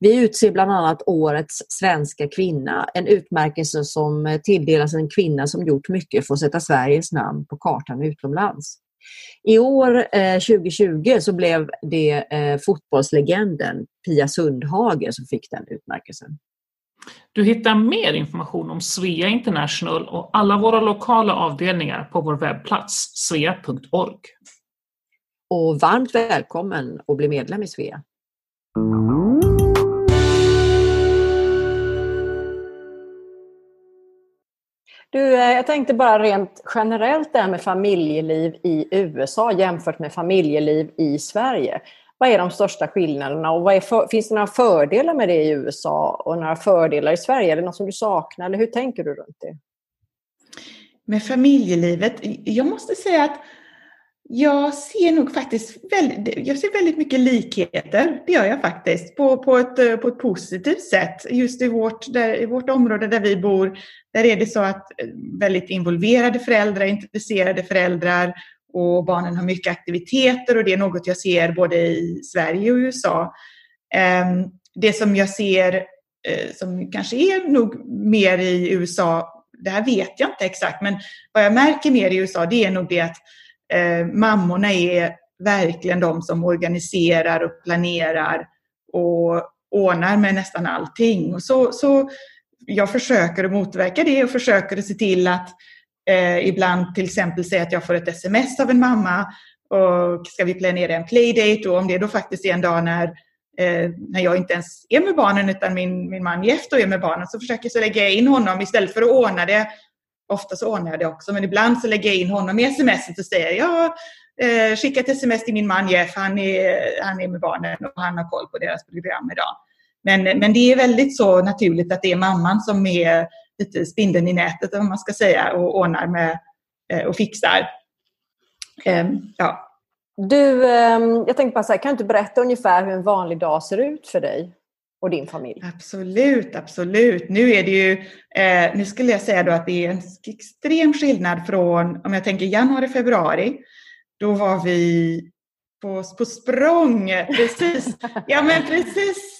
Vi utser bland annat Årets svenska kvinna, en utmärkelse som tilldelas en kvinna som gjort mycket för att sätta Sveriges namn på kartan utomlands. I år, eh, 2020, så blev det eh, fotbollslegenden Pia Sundhage som fick den utmärkelsen. Du hittar mer information om Svea International och alla våra lokala avdelningar på vår webbplats svea.org. Och varmt välkommen att bli medlem i Svea. Du, eh, jag tänkte bara rent generellt det här med familjeliv i USA jämfört med familjeliv i Sverige. Vad är de största skillnaderna och för, finns det några fördelar med det i USA och några fördelar i Sverige? Är det något som du saknar eller hur tänker du runt det? Med familjelivet, jag måste säga att jag ser nog faktiskt väldigt, jag ser väldigt mycket likheter. Det gör jag faktiskt. På, på, ett, eh, på ett positivt sätt. Just i vårt, där, i vårt område där vi bor, där är det så att eh, väldigt involverade föräldrar, intresserade föräldrar och barnen har mycket aktiviteter och det är något jag ser både i Sverige och USA. Ehm, det som jag ser eh, som kanske är nog mer i USA, det här vet jag inte exakt, men vad jag märker mer i USA det är nog det att eh, mammorna är verkligen de som organiserar och planerar och ordnar med nästan allting. Och så, så jag försöker att motverka det och försöker att se till att eh, ibland till exempel säga att jag får ett sms av en mamma och ska vi planera en playdate och om det då faktiskt är en dag när, eh, när jag inte ens är med barnen utan min, min man Jeff är med barnen så försöker jag så lägga in honom istället för att ordna det Ofta så ordnar jag det också, men ibland så lägger jag in honom i sms och säger jag eh, skicka ett sms till min man Jeff, han är, han är med barnen och han har koll på deras program idag. Men, men det är väldigt så naturligt att det är mamman som är lite spindeln i nätet, om man ska säga, och ordnar med eh, och fixar. Ehm, ja. Du, ehm, jag tänkte bara så här, kan du inte berätta ungefär hur en vanlig dag ser ut för dig? Och din familj? Absolut, absolut. Nu är det ju, eh, nu skulle jag säga då att det är en extrem skillnad från, om jag tänker januari, februari, då var vi på, på språng. Precis. [laughs] ja men precis.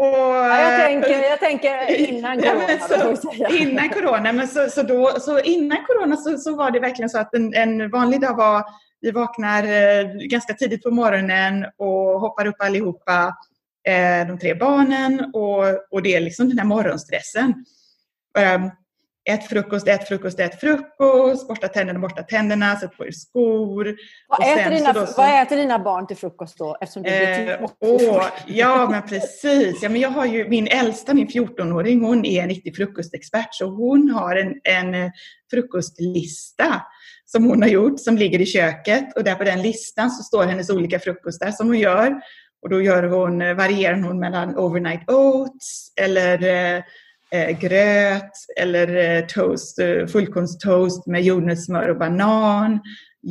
Och, ja, jag, tänker, jag tänker innan corona. Ja, så, innan corona, men så, så, då, så innan corona så, så var det verkligen så att en, en vanlig dag var vi vaknar eh, ganska tidigt på morgonen och hoppar upp allihopa Eh, de tre barnen och, och det är liksom den här morgonstressen. Um, ät frukost, ät frukost, ät frukost, borsta tänderna, borsta tänderna, sätt på er skor. Vad, äter dina, så, vad äter dina barn till frukost då? Eftersom det eh, åh, ja, men precis. Ja, men jag har ju, min äldsta, min 14-åring, hon är en riktig frukostexpert. Så hon har en, en eh, frukostlista som hon har gjort, som ligger i köket. Och där på den listan så står hennes olika frukostar som hon gör. Och då gör hon, eh, varierar hon mellan overnight oats eller eh, eh gröt eller eh, toast, eh, fullkornstoast med jordnötssmör och banan,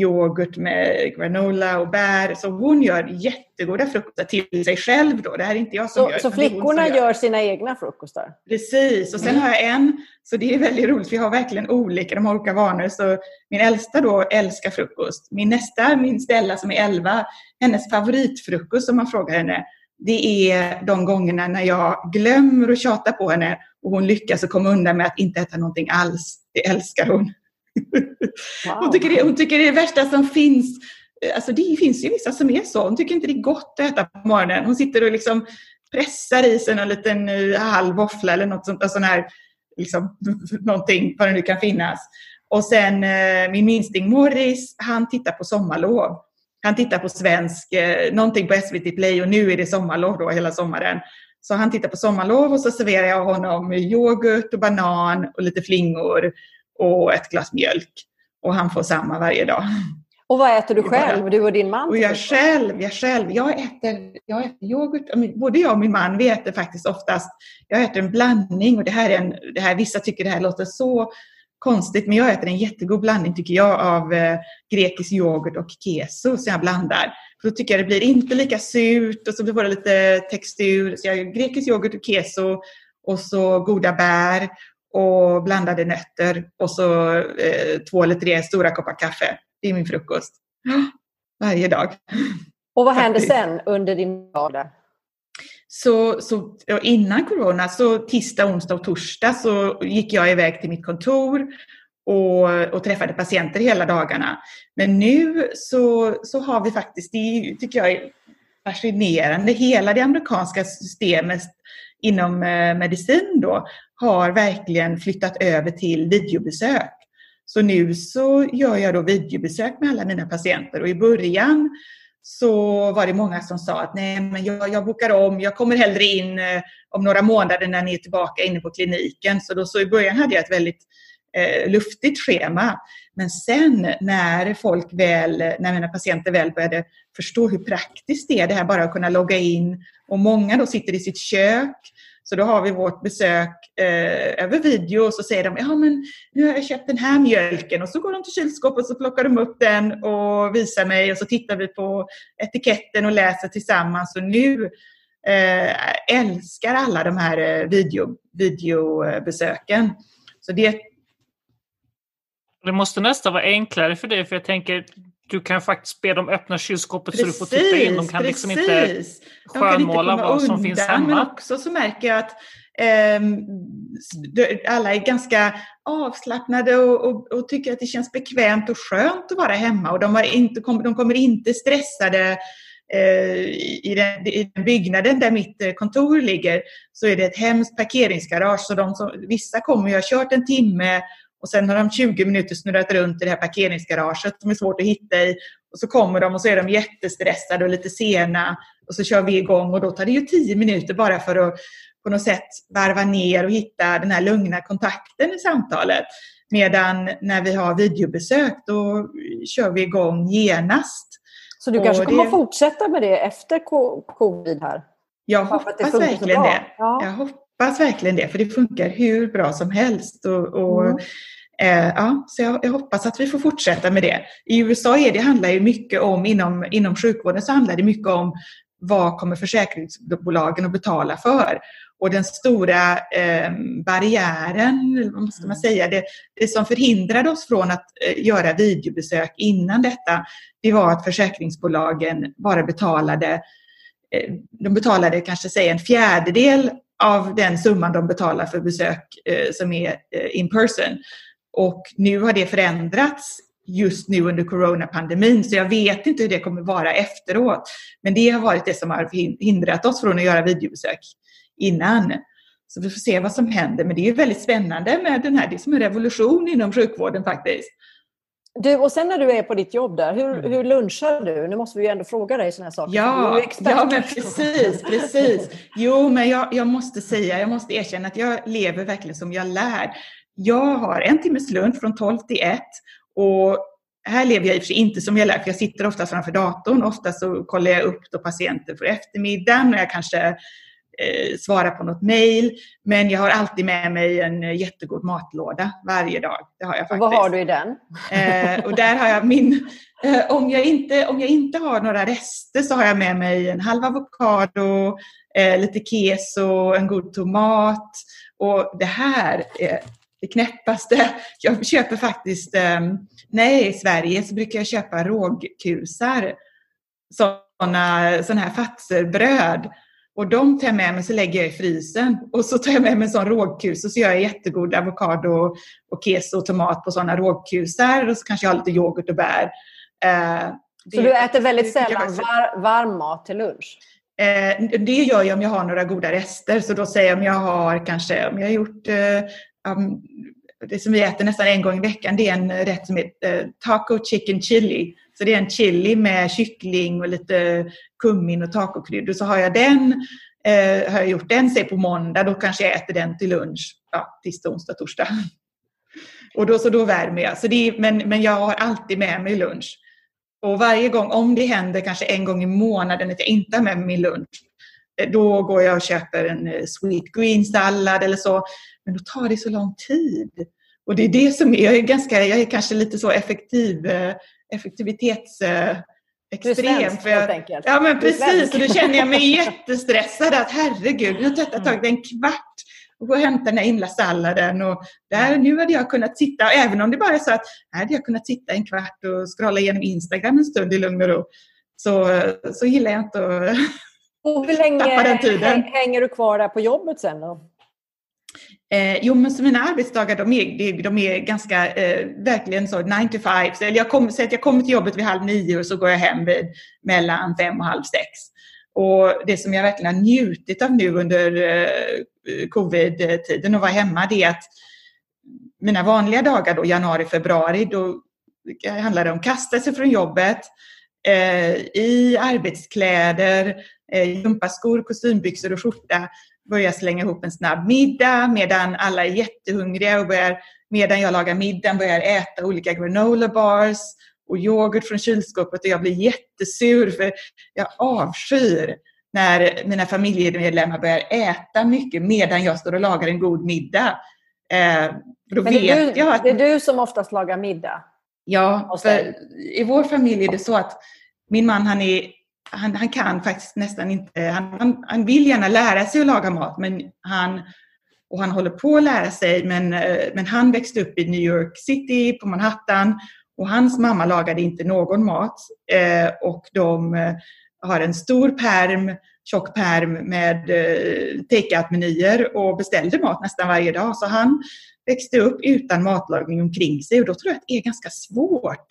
yoghurt med granola och bär. Så hon gör jättegoda frukostar till sig själv då. Det här är inte jag som så, gör. Så flickorna gör. gör. sina egna frukostar? Precis, och sen mm. har jag en, så det är väldigt roligt, vi har verkligen olika, de har olika vanor. Så min äldsta då älskar frukost. Min nästa, min Stella som är 11, hennes favoritfrukost om man frågar henne, det är de gångerna när jag glömmer att tjata på henne och hon lyckas komma undan med att inte äta någonting alls. Det älskar hon. Wow. Hon, tycker det, hon tycker det är det värsta som finns. Eh, alltså det finns ju vissa som är så. Hon tycker inte det är gott att äta på morgonen. Hon sitter och liksom pressar i sig en liten eh, halv våffla eller något sånt, sån här, liksom, [laughs] någonting, vad det nu kan finnas. Och sen eh, min minsting Morris, han tittar på sommarlov. Han tittar på svensk, någonting på SVT Play och nu är det sommarlov då hela sommaren. Så han tittar på sommarlov och så serverar jag honom yoghurt och banan och lite flingor och ett glas mjölk. Och han får samma varje dag. Och vad äter du själv, du och din man? Och jag själv, jag själv, jag äter, jag äter yoghurt. Både jag och min man, vi äter faktiskt oftast, jag äter en blandning och det här är en, det här, vissa tycker det här låter så konstigt, men jag äter en jättegod blandning tycker jag av eh, grekisk yoghurt och keso som jag blandar. För då tycker jag det blir inte lika surt och så får det lite textur. Så jag grekisk yoghurt och keso och så goda bär och blandade nötter och så eh, två eller tre stora koppar kaffe. Det är min frukost. [gasps] Varje dag. Och vad händer sen under din dag? Så, så innan corona, så tisdag, onsdag och torsdag så gick jag iväg till mitt kontor och, och träffade patienter hela dagarna. Men nu så, så har vi faktiskt, det tycker jag är fascinerande, hela det amerikanska systemet inom eh, medicin då har verkligen flyttat över till videobesök. Så nu så gör jag då videobesök med alla mina patienter och i början så var det många som sa att nej, men jag, jag bokar om, jag kommer hellre in eh, om några månader när ni är tillbaka inne på kliniken. Så, då, så i början hade jag ett väldigt eh, luftigt schema. Men sen när folk väl, när mina patienter väl började förstå hur praktiskt det är, det här bara att kunna logga in och många då sitter i sitt kök så då har vi vårt besök eh, över video och så säger de, ja men nu har jag köpt den här mjölken och så går de till kylskåpet och så plockar de upp den och visar mig och så tittar vi på etiketten och läser tillsammans och nu eh, älskar alla de här eh, video, videobesöken. Så det, det måste nästan vara enklare för dig för jag tänker du kan faktiskt be dem öppna kylskåpet precis, så du får titta in. De kan precis. liksom inte skönmåla vad undan, som finns hemma. Men också så märker jag att eh, alla är ganska avslappnade och, och, och, tycker att det känns bekvämt och skönt att vara hemma. Och de, har inte, de kommer inte stressade eh, i den, i den, byggnaden där mitt eh, kontor ligger så är det ett hemskt parkeringsgarage. Så de som, vissa kommer, jag har kört en timme och sen har de 20 minuter snurrat runt i det här parkeringsgaraget som är svårt att hitta i. Och så kommer de och så är de jättestressade och lite sena. Och så kör vi igång och då tar det ju 10 minuter bara för att på något sätt varva ner och hitta den här lugna kontakten i samtalet. Medan när vi har videobesök då kör vi igång genast. Så du kanske kommer det... att fortsätta med det efter covid här? Jag hoppas verkligen det. Ja. Jag hoppas verkligen det, för det funkar hur bra som helst. Och, och mm. eh, ja, så jag, jag, hoppas att vi får fortsätta med det. I USA är det, handlar ju mycket om, inom, inom sjukvården så handlar det mycket om vad kommer försäkringsbolagen att betala för? Och den stora eh, barriären, vad ska man mm. säga, det, det som förhindrade oss från att eh, göra videobesök innan detta, det var att försäkringsbolagen bara betalade eh, de betalade kanske säg en fjärdedel av den summan de betalar för besök eh, som är eh, in person. Och nu har det förändrats just nu under coronapandemin så jag vet inte hur det kommer vara efteråt. Men det har varit det som har hindrat oss från att göra videobesök innan. Så vi får se vad som händer. Men det är väldigt spännande med den här, det är som en revolution inom sjukvården faktiskt. Du, och sen när du är på ditt jobb där, hur, mm. hur lunchar du? Nu måste vi ju ändå fråga dig sådana här saker. Ja, ja men precis, precis. Jo, men jag, jag måste säga, jag måste erkänna att jag lever verkligen som jag lär. Jag har en timmes lunch från 12 till 1 och här lever jag i och för sig inte som jag lär, för jag sitter ofta framför datorn. Ofta så kollar jag upp då patienter för eftermiddagen och jag kanske eh, svara på något mejl. Men jag har alltid med mig en jättegod matlåda varje dag. Det har jag faktiskt. vad har du i den? Eh, och där har jag min... Eh, om, jag inte, om jag inte har några rester så har jag med mig en halv avokado, eh, lite keso, en god tomat. Och det här är det knäppaste. Jag köper faktiskt, eh, när jag är i Sverige så brukar jag köpa rågkusar. Sådana såna här fatserbröd och de tar jag med mig så lägger jag i frysen. Och så tar jag med mig en sån rågkus och så gör jag jättegod avokado och keso och tomat på sådana rågkusar. Och så kanske jag har lite yoghurt och bär. Eh, så du äter väldigt sällan var, varm mat till lunch? Eh, det gör jag om jag har några goda rester. Så då säger jag om jag har kanske, om jag har gjort eh, um, det som vi äter nästan en gång i veckan, det är en rätt som heter eh, taco chicken chili. Så det är en chili med kyckling och lite kummin och tacokryddor. Så har jag den, eh, har jag gjort den, säg på måndag, då kanske jag äter den till lunch. Ja, tisdag, onsdag, torsdag. Och då, så då värmer jag. Så det är, men, men jag har alltid med mig lunch. Och varje gång, om det händer kanske en gång i månaden att jag inte har med mig min lunch, eh, då går jag och köper en eh, sweet green sallad eller så. Men då tar det så lång tid. och det är det som är, jag är ganska, jag är kanske lite så effektiv, eh, effektivitets eh, Du är extrem. svensk för jag. Ja men precis, och då känner jag mig [laughs] jättestressad att herregud, nu har detta tagit en kvart och gå och hämta den här himla salladen och där, nu hade jag kunnat sitta, och även om det bara är så att här hade jag kunnat sitta en kvart och scrolla igenom Instagram en stund i lugn och ro, så, så gillar jag inte att Och hur länge Tappa den tiden. häng- hänger du kvar där på jobbet sen då? Eh, jo, men så mina arbetsdagar de är, de- de är ganska, eh, verkligen så 9 to 5. Så jag kommer, så att jag kommer till jobbet vid halv nio och så går jag hem vid mellan fem och halv sex. Och det som jag verkligen har njutit av nu under eh, covid-tiden och vara hemma, det är att mina vanliga dagar då, januari, februari, då handlar det om att kasta sig från jobbet eh, i arbetskläder, eh, gympaskor, kostymbyxor och skjorta börja slänga ihop en snabb middag medan alla är jättehungriga och börjar, medan jag lagar middagen börjar äta olika granola bars och yoghurt från kylskåpet och jag blir jättesur för jag avskyr när mina familjemedlemmar börjar äta mycket medan jag står och lagar en god middag. Eh, då Men vet det, är du, jag att det är du som oftast lagar middag. Ja, för i vår familj är det så att min man han är han, han kan faktiskt nästan inte, eh, han, han, han vill gärna lära sig att laga mat men han, och han håller på att lära sig men, eh, men han växte upp i New York City på Manhattan och hans mamma lagade inte någon mat eh, och de eh, har en stor perm, tjock perm med eh, take-out-menyer och beställde mat nästan varje dag. Så han växte upp utan matlagning omkring sig och då tror jag att det är ganska svårt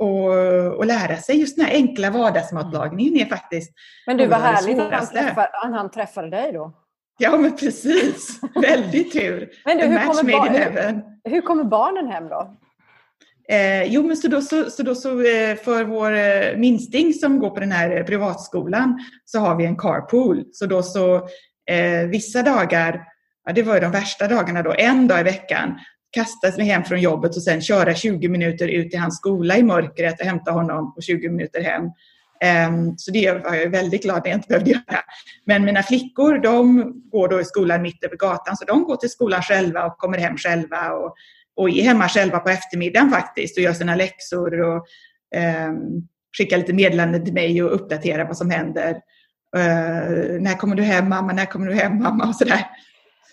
att, att lära sig. Just den här enkla vardagsmatlagningen är faktiskt Men du, det härligt att han, träffar, han, träffade dig då. Ja, men precis. Väldigt tur. Men du, hur match kommer, made in heaven. hur, hur kommer barnen hem då? Eh, jo, men så då så, så, då så eh, för vår eh, minsting som går på den här eh, privatskolan så har vi en carpool. Så då så eh, vissa dagar, ja, det var ju de värsta dagarna då, en dag i veckan kasta mig hem från jobbet och sen köra 20 minuter ut till hans skola i mörkret och hämta honom och 20 minuter hem. Ehm, så det var jag väldigt glad att jag inte behövde göra. Men mina flickor, de går då i skolan mitt över gatan, så de går till skolan själva och kommer hem själva och, och är hemma själva på eftermiddagen faktiskt och gör sina läxor och um, skickar lite meddelanden till mig och uppdaterar vad som händer. Uh, när kommer du hem mamma? När kommer du hem mamma? Och sådär.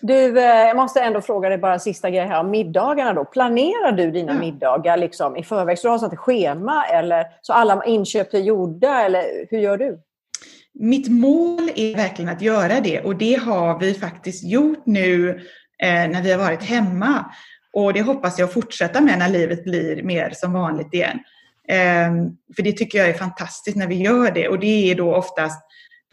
Du, eh, jag måste ändå fråga dig bara sista grej här om middagarna då. Planerar du dina Ja. middagar liksom i förväg? Så du har sånt schema eller så alla inköp är gjorda eller hur gör du? Mitt mål är verkligen att göra det och det har vi faktiskt gjort nu eh, när vi har varit hemma. Och det hoppas jag fortsätta med när livet blir mer som vanligt igen. Eh, för det tycker jag är fantastiskt när vi gör det och det är då oftast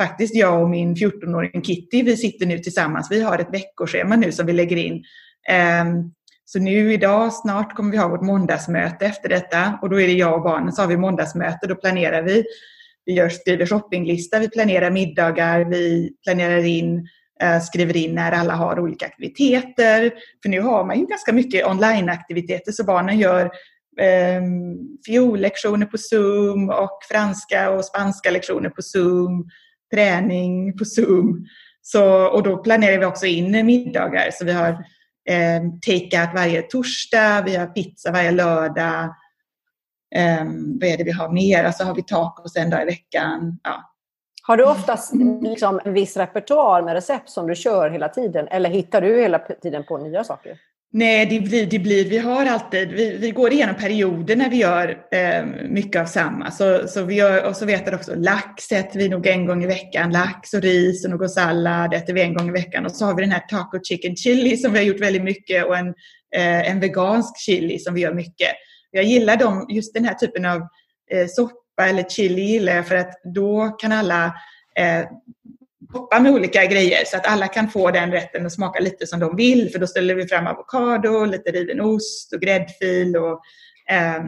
faktiskt jag och min 14-åring Kitty, vi sitter nu tillsammans. Vi har ett veckoschema nu som vi lägger in. Ehm, så nu idag, snart kommer vi ha vårt måndagsmöte efter detta och då är det jag och barnen så har vi måndagsmöte. Då planerar vi vi gör, skriver shoppinglista, vi planerar middagar, vi planerar in, eh, skriver in när alla har olika aktiviteter. För nu har man ju ganska mycket onlineaktiviteter, så barnen gör eh, fiollektioner på Zoom och franska och spanska lektioner på Zoom, träning på Zoom. Så, och då planerar vi också in middagar. Så vi har eh, take-out varje torsdag, vi har pizza varje lördag. Eh, vad är det vi har mer? Alltså har vi tacos en dag i veckan. Ja. Har du oftast liksom en viss repertoar med recept som du kör hela tiden eller hittar du hela tiden på nya saker? Nej, det blir, det blir, vi har alltid, vi, vi går igenom perioder när vi gör eh, mycket av samma. Så, så vi gör, och så vet jag också, lax äter vi nog en gång i veckan. Lax och ris och någon sallad äter vi en gång i veckan. Och så har vi den här taco chicken chili som vi har gjort väldigt mycket och en, eh, en vegansk chili som vi gör mycket. Jag gillar dem, just den här typen av eh, soppa eller chili gillar jag för att då kan alla eh, eh, doppa med olika grejer så att alla kan få den rätten och smaka lite som de vill. För då ställer vi fram avokado, lite riven ost och gräddfil och ehm,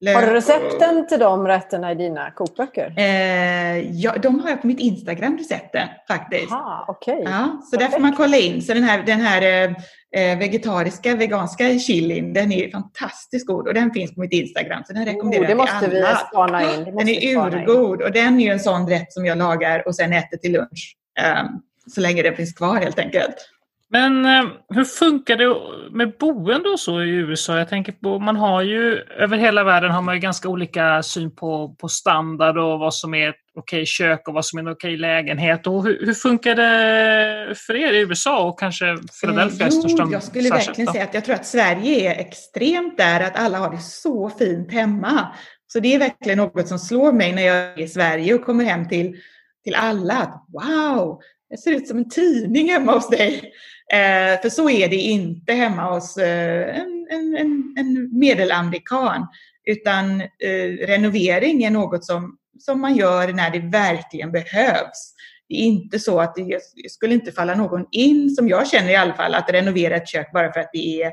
lök. Har du och- recepten till de rätterna i dina kokböcker? Eh, ja, de har jag på mitt Instagram, recepten faktiskt. Aha, okej. Ja, så där får man kolla in. Så den här, den här eh, eh, vegetariska, veganska chilin, den är fantastiskt god och den finns på mitt Instagram. Så den rekommenderar Oh, det måste vi alla. spana in. Den är spana in. urgod och den är ju en sån rätt som jag lagar och sen äter till lunch. Ehm, så länge den finns kvar helt enkelt. Men eh, hur funkar det med boende och så i USA? Jag tänker på, man har ju över hela världen har man ju ganska olika syn på, på standard och vad som är ett okej kök och vad som är en okej lägenhet. Och hur, hur funkar det för er i USA och kanske Philadelphia? Eh, jo, jag skulle verkligen då? säga att jag tror att Sverige är extremt där, att alla har det så fint hemma. Så det är verkligen något som slår mig när jag är i Sverige och kommer hem till, till alla. Att, wow, det ser ut som en tidning hemma hos dig. Eh, för så är det inte hemma hos eh, en, en, en, en medelamerikan. Utan eh, renovering är något som, som man gör när det verkligen behövs. Det är inte så att det skulle inte falla någon in, som jag känner i alla fall, att renovera ett kök bara för att det är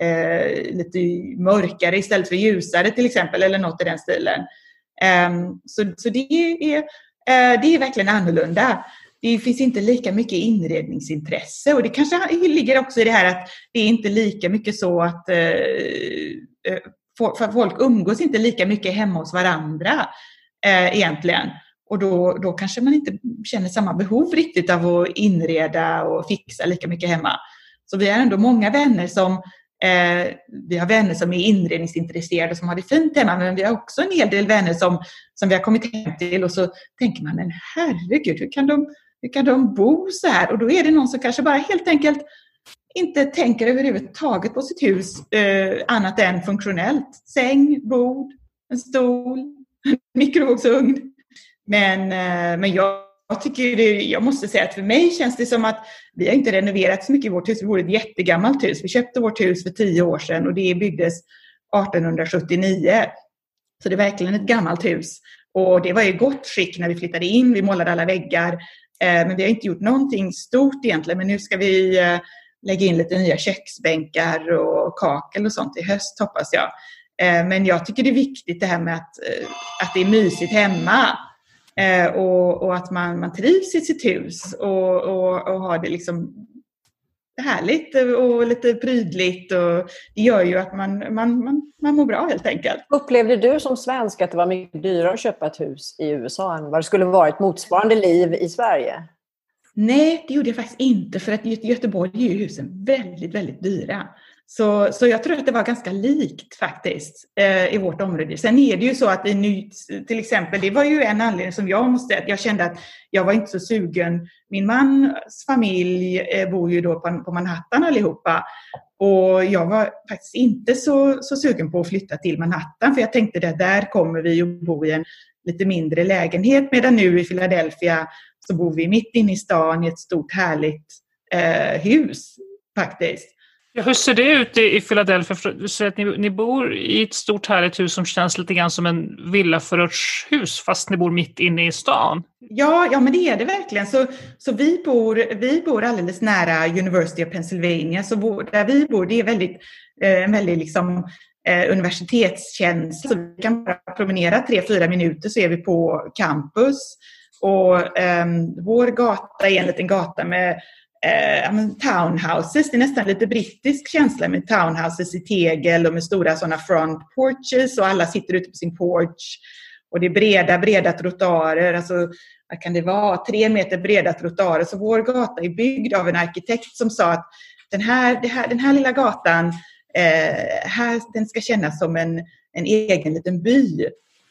eh, lite mörkare istället för ljusare till exempel, eller något i den stilen. Um, så, så det är, Eh, det är verkligen annorlunda det finns inte lika mycket inredningsintresse och det kanske ligger också i det här att det är inte lika mycket så att eh, eh, för folk umgås inte lika mycket hemma hos varandra egentligen. Och då, då kanske man inte känner samma behov riktigt av att inreda och fixa lika mycket hemma. Så vi är ändå många vänner som eh, vi har vänner som är inredningsintresserade som har det fint hemma, men vi har också en hel del vänner som, som vi har kommit hem till och så tänker man, men herregud, hur kan de hur kan de bo så här? Och då är det någon som kanske bara helt enkelt inte tänker överhuvudtaget på sitt hus eh, annat än funktionellt. Säng, bord, en stol, [laughs] mikrovågsugn. Men, eh, men jag, jag tycker det, jag måste säga att för mig känns det som att vi har inte renoverat så mycket i vårt hus. Vi bor i ett jättegammalt hus. Vi köpte vårt hus för tio år sedan och det byggdes 1879. Så det är verkligen ett gammalt hus. Och det var i gott skick när vi flyttade in. Vi målade alla väggar. Eh, men vi har inte gjort någonting stort egentligen. Men nu ska vi eh, lägga in lite nya köksbänkar och kakel och sånt i höst hoppas jag. Eh, men jag tycker det är viktigt det här med att, att det är mysigt hemma. Och, och att man, man trivs i sitt hus och, och, och har det liksom härligt och lite prydligt. Och det gör ju att man, man, man, man mår bra helt enkelt. Upplevde du som svensk att det var mycket dyrare att köpa ett hus i USA än vad det skulle varit motsvarande liv i Sverige? Nej, det gjorde jag faktiskt inte för att i Göteborg är ju husen väldigt, väldigt dyra. Så, så jag tror att det var ganska likt faktiskt eh, i vårt område. Sen är det ju så att vi ny, till exempel, det var ju en anledning som jag måste, jag kände att jag var inte så sugen. Min mans familj eh, bor ju då på, på Manhattan allihopa och jag var faktiskt inte så, så sugen på att flytta till Manhattan för jag tänkte att där kommer vi att bo i en lite mindre lägenhet medan nu i Philadelphia så bor vi mitt inne i stan i ett stort härligt eh, hus faktiskt. Ja, hur ser det ut i, Philadelphia? Du säger att ni, ni, bor i ett stort härligt hus som känns lite grann som en villaförortshus fast ni bor mitt inne i stan. Ja, ja men det är det verkligen. Så, så vi, bor, vi bor alldeles nära University of Pennsylvania. Så vår, där vi bor, det är väldigt, eh, en väldigt liksom, eh, universitetskänsla. Så vi kan bara promenera tre, fyra minuter så är vi på campus. Och eh, vår gata är en liten gata med eh, townhouses. Det är nästan lite brittisk känsla med townhouses i tegel och med stora sådana front porches och alla sitter ute på sin porch. Och det är breda, breda trottoarer. Alltså, vad kan det vara? Tre meter breda trottoarer. Så vår gata är byggd av en arkitekt som sa att den här, här, den här lilla gatan, eh, här, den ska kännas som en, en egen liten by.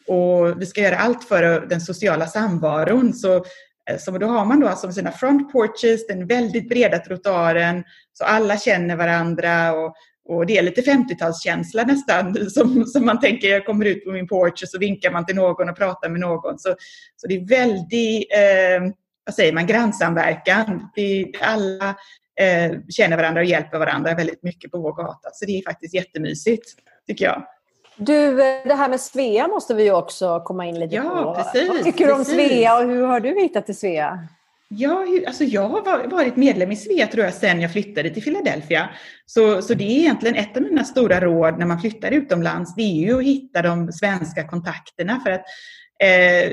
Och vi ska göra allt för den sociala samvaron. Så Eh, så då har man då alltså sina front porches, den väldigt breda trottoaren, så alla känner varandra och, och det är lite 50-talskänsla nästan, [laughs] som, som man tänker, jag kommer ut på min porch och så vinkar man till någon och pratar med någon. Så, så det är väldigt, eh, vad säger man, grannsamverkan. Det, alla eh, känner varandra och hjälper varandra väldigt mycket på vår gata. Så det är faktiskt jättemysigt, tycker jag. Du, det här med Svea måste vi också komma in lite ja, på. Precis, Vad tycker du om Svea och hur har du hittat till Svea? Ja, alltså jag har varit medlem i Svea tror jag sedan jag flyttade till Philadelphia. Så, så det är egentligen ett av mina stora råd när man flyttar utomlands. Det är ju att hitta de svenska kontakterna. För att eh,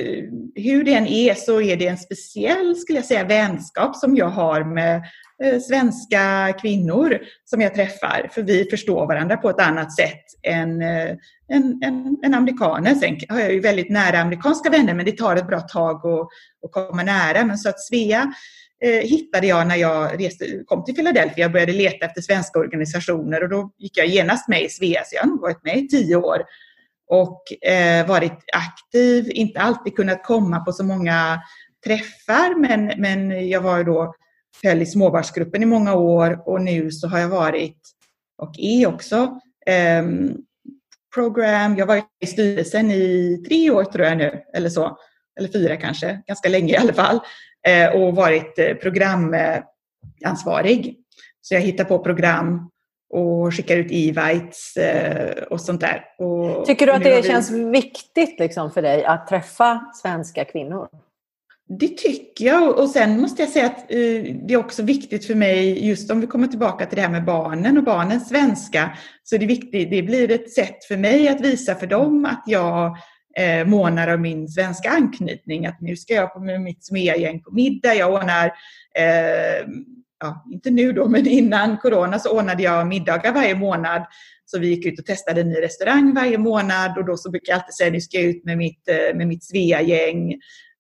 hur det än är så är det en speciell, skulle jag säga, vänskap som jag har med Eh, Eh, svenska kvinnor som jag träffar. För vi förstår varandra på ett annat sätt än, eh, en, en, en amerikaner. Sen har jag ju väldigt nära amerikanska vänner men det tar ett bra tag att, att komma nära. Men så att Svea eh, hittade jag när jag reste, kom till Philadelphia och började leta efter svenska organisationer och då gick jag genast med i Svea, så jag har nog varit med i tio år och eh, varit aktiv, inte alltid kunnat komma på så många träffar men, men jag var ju då höll i småbarnsgruppen i många år och nu så har jag varit och är också eh, program, jag har varit i styrelsen i tre år tror jag nu, eller så, eller fyra kanske, ganska länge i alla fall, eh, och varit eh, programansvarig. Så jag hittar på program och skickar ut evites eh, och sånt där. Och Tycker du att det vi... känns viktigt liksom för dig att träffa svenska kvinnor? Det tycker jag. Och sen måste jag säga att eh, det är också viktigt för mig, just om vi kommer tillbaka till det här med barnen och barnens svenska, så det, är viktigt, det blir ett sätt för mig att visa för dem att jag eh, månar om min svenska anknytning. Att nu ska jag på mitt smergäng på middag, jag ordnar eh, ja, inte nu då, men innan corona så ordnade jag middagar varje månad. Så vi gick ut och testade en ny restaurang varje månad och då så brukar jag alltid säga nu ska jag ut med mitt, eh, med mitt Svea-gäng.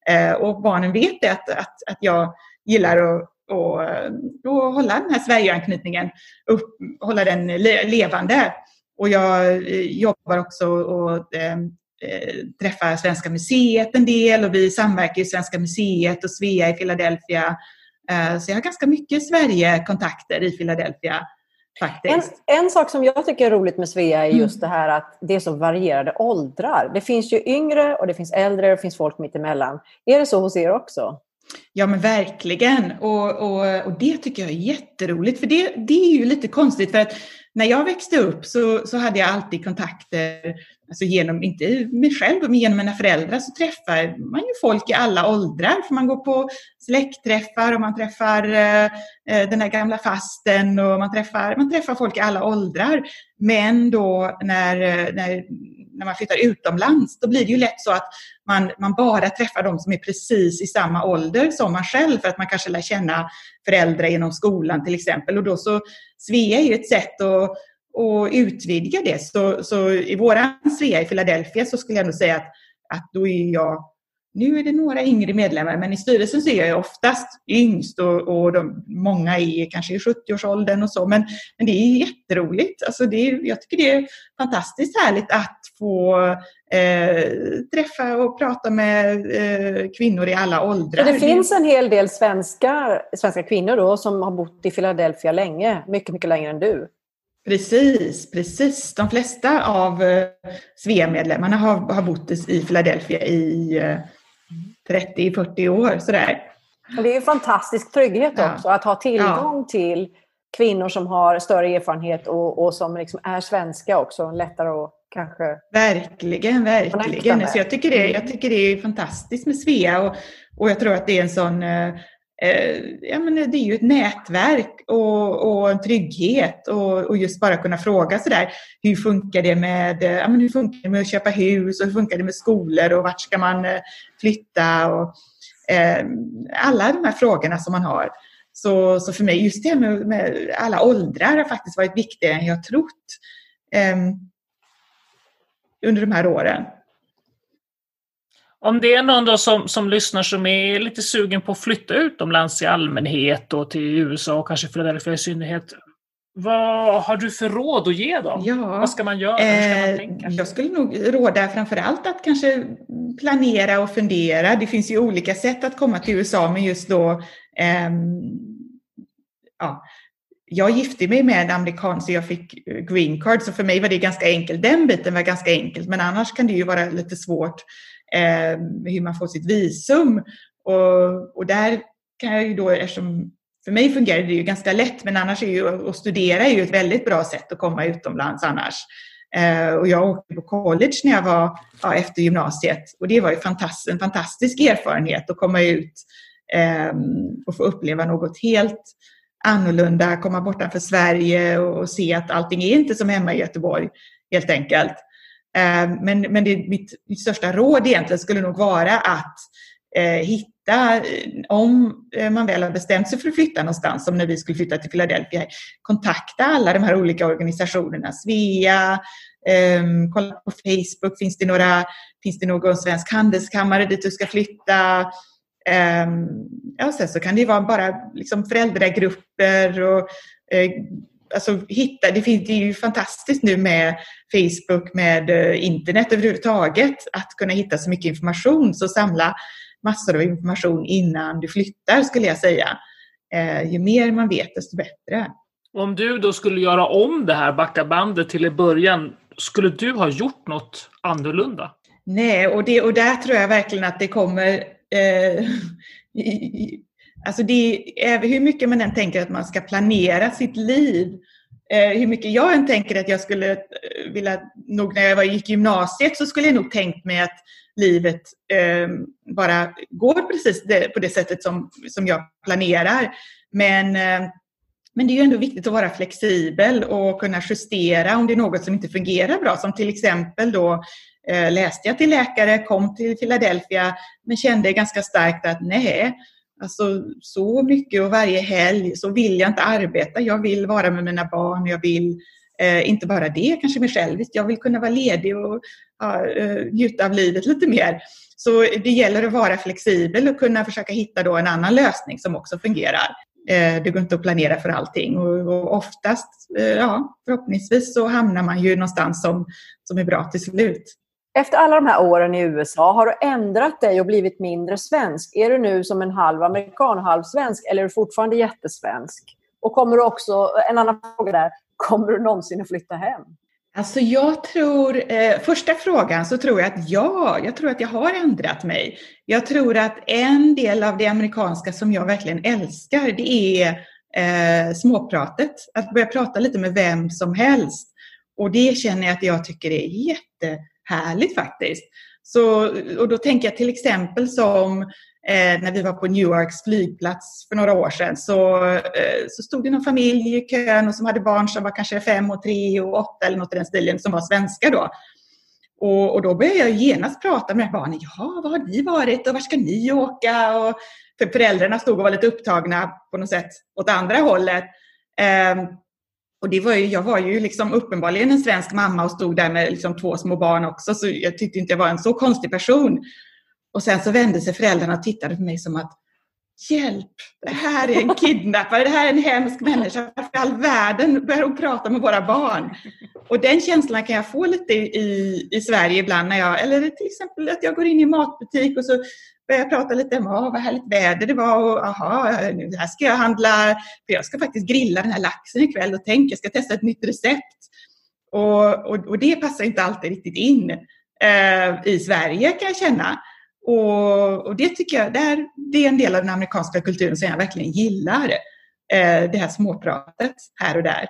Eh, och barnen vet det, att, att, att jag gillar att och, eh, och hålla den här Sverigeanknytningen, upp, hålla den levande. Och jag eh, jobbar också och eh, eh, träffar Svenska museet en del och vi samverkar i Svenska museet och Svea i Philadelphia. Så jag har ganska mycket Sverige-kontakter i Philadelphia. En, en, sak som jag tycker är roligt med Svea är just mm. det här att det är så varierade åldrar. Det finns ju yngre och det finns äldre och det finns folk mittemellan. Är det så hos er också? Ja men verkligen och, och, och det tycker jag är jätteroligt för det, det är ju lite konstigt för att när jag växte upp så, så hade jag alltid kontakter, alltså genom, inte mig själv, men genom mina föräldrar så träffar man ju folk i alla åldrar. För man går på släktträffar och man träffar eh, eh den här gamla fasten och man träffar, man träffar folk i alla åldrar. Men då när, eh, när, när man flyttar utomlands, då blir det ju lätt så att man, man bara träffar de som är precis i samma ålder som man själv för att man kanske lär känna föräldrar genom skolan till exempel. Och då så, Svea är ju ett sätt att, att utvidga det. Så, så i våran Svea i Philadelphia så skulle jag nog säga att, att då är jag nu är det några yngre medlemmar, men i styrelsen så är jag oftast yngst och, och de, många är kanske i 70-årsåldern och så. Men, men det är jätteroligt. Alltså det är, jag tycker det är fantastiskt härligt att få eh, träffa och prata med eh, kvinnor i alla åldrar. Det finns en hel del svenska, svenska kvinnor då som har bott i Philadelphia länge, mycket, mycket längre än du. Precis, precis. De flesta av eh, Svea-medlemmarna har, har bott i Philadelphia i eh, 30-40 år. Sådär. Och det är en fantastisk trygghet ja. också att ha tillgång ja. till kvinnor som har större erfarenhet och, och som liksom är svenska också. Lättare att kanske... Verkligen, verkligen. Så jag, tycker det, jag tycker det är fantastiskt med Svea och, och jag tror att det är en sån eh, eh Eh, ja, men det är ju ett nätverk och, och en trygghet och, och, just bara kunna fråga sådär hur funkar det med, eh, ja, men hur funkar det med att köpa hus och hur funkar det med skolor och vart ska man eh, flytta och eh, alla de här frågorna som man har. Så, så för mig, just det med, med alla åldrar har faktiskt varit viktigare än jag trott eh, under de här åren. Om det är någon då som, som lyssnar som är lite sugen på att flytta utomlands i allmänhet och till USA och kanske Philadelphia i synnerhet. Vad har du för råd att ge dem? Ja, Vad ska man göra? Ska man eh, jag skulle nog råda framför allt att kanske planera och fundera. Det finns ju olika sätt att komma till USA, men just då eh, ja, jag gifte mig med en amerikan så jag fick green card, så för mig var det ganska enkelt. Den biten var ganska enkelt, men annars kan det ju vara lite svårt eh, hur man får sitt visum. Och, och där kan jag ju då, eftersom för mig fungerar det ju ganska lätt, men annars är ju att studera är ju ett väldigt bra sätt att komma utomlands annars. Eh, och jag åkte på college när jag var ja, efter gymnasiet och det var ju fantast, en fantastisk erfarenhet att komma ut eh, och få uppleva något helt annorlunda, komma bortanför Sverige och, och se att allting är inte som hemma i Göteborg helt enkelt. Ehm, men, men det, mitt, mitt största råd egentligen skulle nog vara att eh, hitta, eh, om eh, man väl har bestämt sig för att flytta någonstans, som när vi skulle flytta till Philadelphia, kontakta alla de här olika organisationerna, Svea, Um, kolla på Facebook, finns det, några, finns det någon svensk handelskammare dit du ska flytta? Um, ja, sen så kan det vara bara liksom föräldragrupper och uh, alltså, hitta, det, finns, det är ju fantastiskt nu med Facebook, med eh, internet överhuvudtaget, att kunna hitta så mycket information. Så samla massor av information innan du flyttar skulle jag säga. Eh, ju mer man vet desto bättre. Om du då skulle göra om det här, backa bandet till i början, skulle du ha gjort något annorlunda? Nej, och, det, och där tror jag verkligen att det kommer eh, [laughs] Alltså det är, eh, hur mycket man än tänker att man ska planera sitt liv, eh, hur mycket jag än tänker att jag skulle eh, vilja, nog när jag var, gick gymnasiet så skulle jag nog tänkt mig att livet eh, bara går precis det, på det sättet som, som jag planerar. Men, eh, men det är ju ändå viktigt att vara flexibel och kunna justera om det är något som inte fungerar bra. Som till exempel då eh, läste jag till läkare, kom till Philadelphia men kände ganska starkt att nej, alltså så mycket och varje helg så vill jag inte arbeta. Jag vill vara med mina barn, jag vill eh, inte bara det, kanske mig själv, jag vill kunna vara ledig och ja, eh, njuta av livet lite mer. Så det gäller att vara flexibel och kunna försöka hitta då en annan lösning som också fungerar. Eh, det går inte att planera för allting och, och oftast, eh, ja, förhoppningsvis så hamnar man ju någonstans som, som är bra till slut. Efter alla de här åren i USA, har du ändrat dig och blivit mindre svensk? Är du nu som en halv amerikan och halv svensk eller är du fortfarande jättesvensk? Och kommer du också, en annan fråga där, kommer du någonsin att flytta hem? Alltså jag tror, eh, första frågan så tror jag att ja, jag tror att jag har ändrat mig. Jag tror att en del av det amerikanska som jag verkligen älskar, det är eh, småpratet. Att börja prata lite med vem som helst. Och det känner jag att jag tycker är jätte... Härligt, faktiskt. Så, och då tänker jag till exempel som Eh, när vi var på Newarks flygplats för några år sedan så, eh, så stod det någon familj i kön och som hade barn som var kanske fem och tre och åtta eller något i den stilen som var svenska då. Och, och då började jag genast prata med barnen. Ja, var har ni varit och var ska ni åka? Och, för föräldrarna stod och var lite upptagna på något sätt åt andra hållet. Eh, och det var ju, jag var ju liksom uppenbarligen en svensk mamma och stod där med liksom två små barn också, så jag tyckte inte jag var en så konstig person. Och sen så vände sig föräldrarna och tittade på mig som att Hjälp! Det här är en [laughs] kidnappare, det här är en hemsk människa. Varför i all världen börjar hon prata med våra barn? Och den känslan kan jag få lite i, i Sverige ibland. När jag, eller till exempel att jag går in i en matbutik och så började prata lite om vad härligt väder det var och aha, nu här ska jag handla, för jag ska faktiskt grilla den här laxen ikväll och tänk, jag ska testa ett nytt recept. Och, och, och det passar inte alltid riktigt in eh, i Sverige kan jag känna. Och, och, det tycker jag, det är, det är en del av den amerikanska kulturen som jag verkligen gillar. Eh, det här småpratet här och där.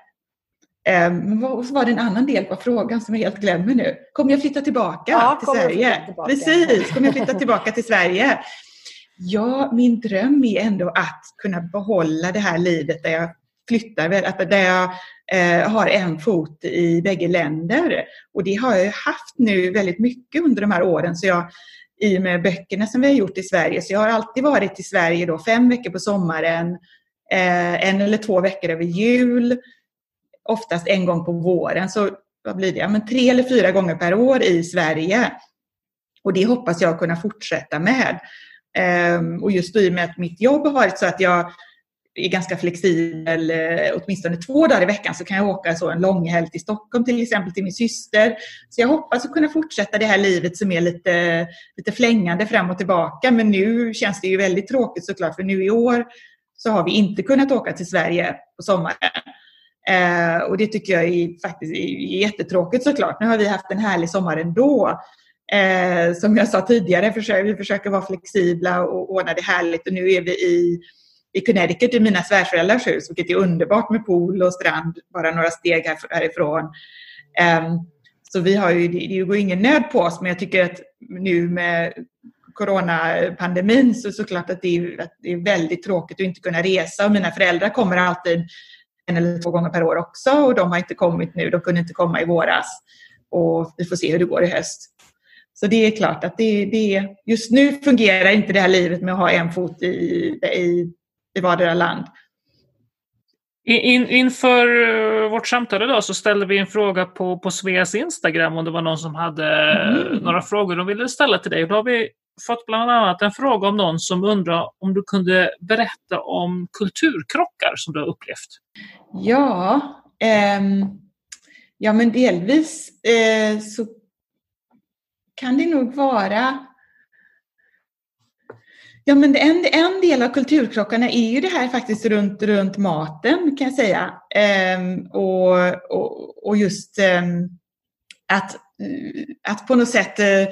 Eh, men vad var det en annan del på frågan som jag helt glömmer nu? Kommer jag flytta tillbaka ja, till Sverige? Tillbaka. Precis, kommer jag flytta tillbaka till Sverige? Ja, min dröm är ändå att kunna behålla det här livet där jag flyttar, där jag eh, har en fot i bägge länder. Och det har jag haft nu väldigt mycket under de här åren. Så jag i och med böckerna som vi har gjort i Sverige. Så jag har alltid varit i Sverige då fem veckor på sommaren, eh, en eller två veckor över jul, oftast en gång på våren. Så vad blir det? Ja, men tre eller fyra gånger per år i Sverige. Och det hoppas jag kunna fortsätta med. Um, och just i och med att mitt jobb har varit så att jag är ganska flexibel, eh, åtminstone två dagar i veckan så kan jag åka så en långhelg till Stockholm till exempel till min syster. Så jag hoppas att kunna fortsätta det här livet som är lite, lite flängande fram och tillbaka. Men nu känns det ju väldigt tråkigt såklart för nu i år så har vi inte kunnat åka till Sverige på sommaren. Eh, och det tycker jag är faktiskt är jättetråkigt såklart. Nu har vi haft en härlig sommar ändå. Eh, som jag sa tidigare, försöker, vi försöker vara flexibla och ordna det härligt och nu är vi i i Connecticut i mina svärföräldrars hus, vilket är underbart med pool och strand bara några steg härifrån. Eh, så vi har ju, det går ingen nöd på oss, men jag tycker att nu med coronapandemin så såklart att det, är, att det är väldigt tråkigt att inte kunna resa. Och mina föräldrar kommer alltid en eller två gånger per år också och de har inte kommit nu. De kunde inte komma i våras. Och vi får se hur det går i höst. Så det är klart att det, det, just nu fungerar inte det här livet med att ha en fot i, i i vardera land. In, inför eh, vårt samtal idag så ställde vi en fråga på, på Sveas Instagram om det var någon som hade mm. några frågor de ville ställa till dig. Då har vi fått bland annat en fråga om någon som undrar om du kunde berätta om kulturkrockar som du har upplevt. Ja, ehm, ja men delvis eh, så kan det nog vara Ja, men en, en del av kulturkrockarna är ju det här faktiskt runt, runt maten kan jag säga. Ehm, och, och, och just ehm, att, eh, att på något sätt eh,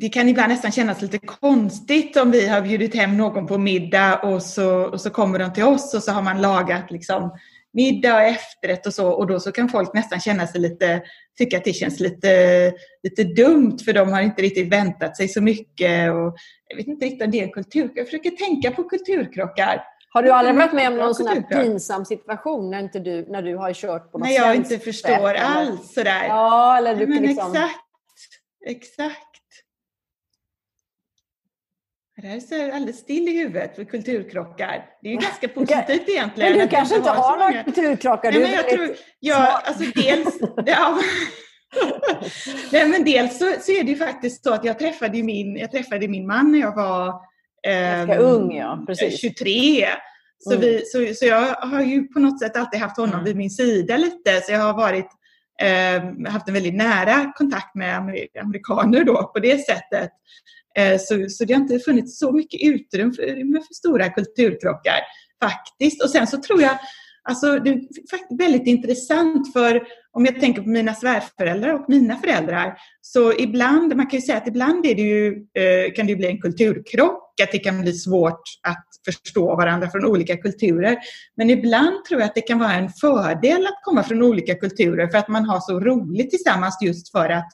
det kan ibland nästan kännas lite konstigt om vi har bjudit hem någon på middag och så, och så kommer de till oss och så har man lagat liksom middag och efterrätt och så och då så kan folk nästan känna sig lite, tycka att det känns lite, lite dumt för de har inte riktigt väntat sig så mycket och jag vet inte riktigt om det är kultur. Jag försöker tänka på kulturkrockar. Har du aldrig varit med om någon sån här pinsam situation när, inte du, när du har kört på något När jag inte förstår alls sådär. Ja, eller du men liksom... Exakt, exakt. Det här är alldeles still i huvudet för kulturkrockar. Det är ju ganska positivt egentligen. Men du kanske inte har några många... kulturkrockar? Nej, men jag tror, ja, alltså dels, ja, Nej, men dels så, så, är det ju faktiskt så att jag träffade min, jag träffade min man när jag var eh, ung, ja. Precis. 23. Så, mm. vi, så, så jag har ju på något sätt alltid haft honom mm. vid min sida lite. Så jag har varit, eh, haft en väldigt nära kontakt med amerikaner då på det sättet. Eh, så, så det har inte funnits så mycket utrymme för, för stora kulturkrockar faktiskt. Och sen så tror jag, alltså det är faktiskt väldigt intressant för om jag tänker på mina svärföräldrar och mina föräldrar, så ibland, man kan ju säga att ibland är det ju, eh, kan det bli en kulturkrock, att det kan bli svårt att förstå varandra från olika kulturer. Men ibland tror jag att det kan vara en fördel att komma från olika kulturer för att man har så roligt tillsammans just för att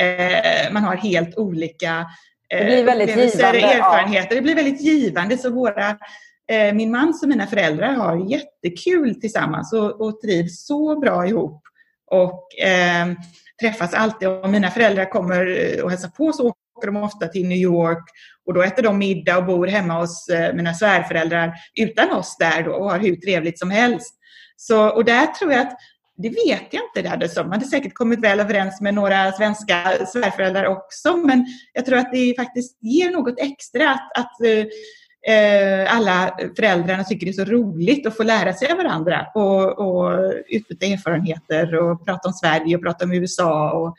eh, man har helt olika det blir väldigt givande. erfarenheter. Ja. Det blir väldigt givande. Så våra, eh, min mans och mina föräldrar har jättekul tillsammans och, och trivs så bra ihop. Och eh, träffas alltid. Om mina föräldrar kommer och hälsar på så åker de ofta till New York och då äter de middag och bor hemma hos eh, mina svärföräldrar utan oss där då och har hur trevligt som helst. Så, och där tror jag att det vet jag inte. Det hade som. hade säkert kommit väl överens med några svenska svärföräldrar också. Men jag tror att det faktiskt ger något extra att, att eh, eh, alla föräldrarna tycker det är så roligt att få lära sig av varandra och, och utbyta erfarenheter och prata om Sverige och prata om USA. Och,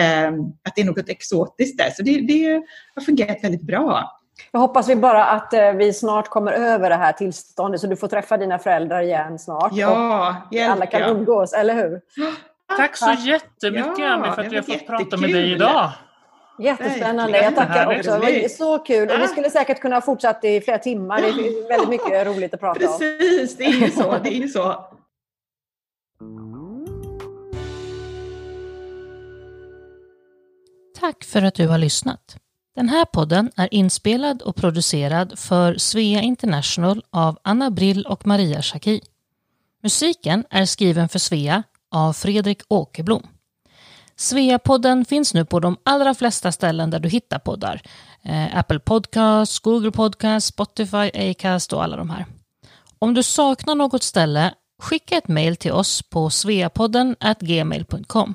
eh, att det är något exotiskt där. Så det, det har fungerat väldigt bra. Jag hoppas vi bara att eh, vi snart kommer över det här tillståndet så du får träffa dina föräldrar igen snart. Ja, hjälp, alla kan umgås, eller hur? [gasps] Tack så jättemycket ja, Ami för att vi har fått prata med dig idag. Jättespännande. Jag tackar också. Det var så kul. Och vi skulle säkert kunna fortsätta i flera timmar. Det är väldigt mycket roligt att prata om. Precis, det är ju så. Det är så. Tack för att du har lyssnat. Den här podden är inspelad och producerad för Svea International av Anna Brill och Maria Schacki. Musiken är skriven för Svea av Fredrik Åkerblom. Svea-podden finns nu på de allra flesta ställen där du hittar poddar. Eh, Apple Podcasts, Google Podcasts, Spotify, Acast och alla de här. Om du saknar något ställe, skicka ett mejl till oss på sveapodden gmail.com.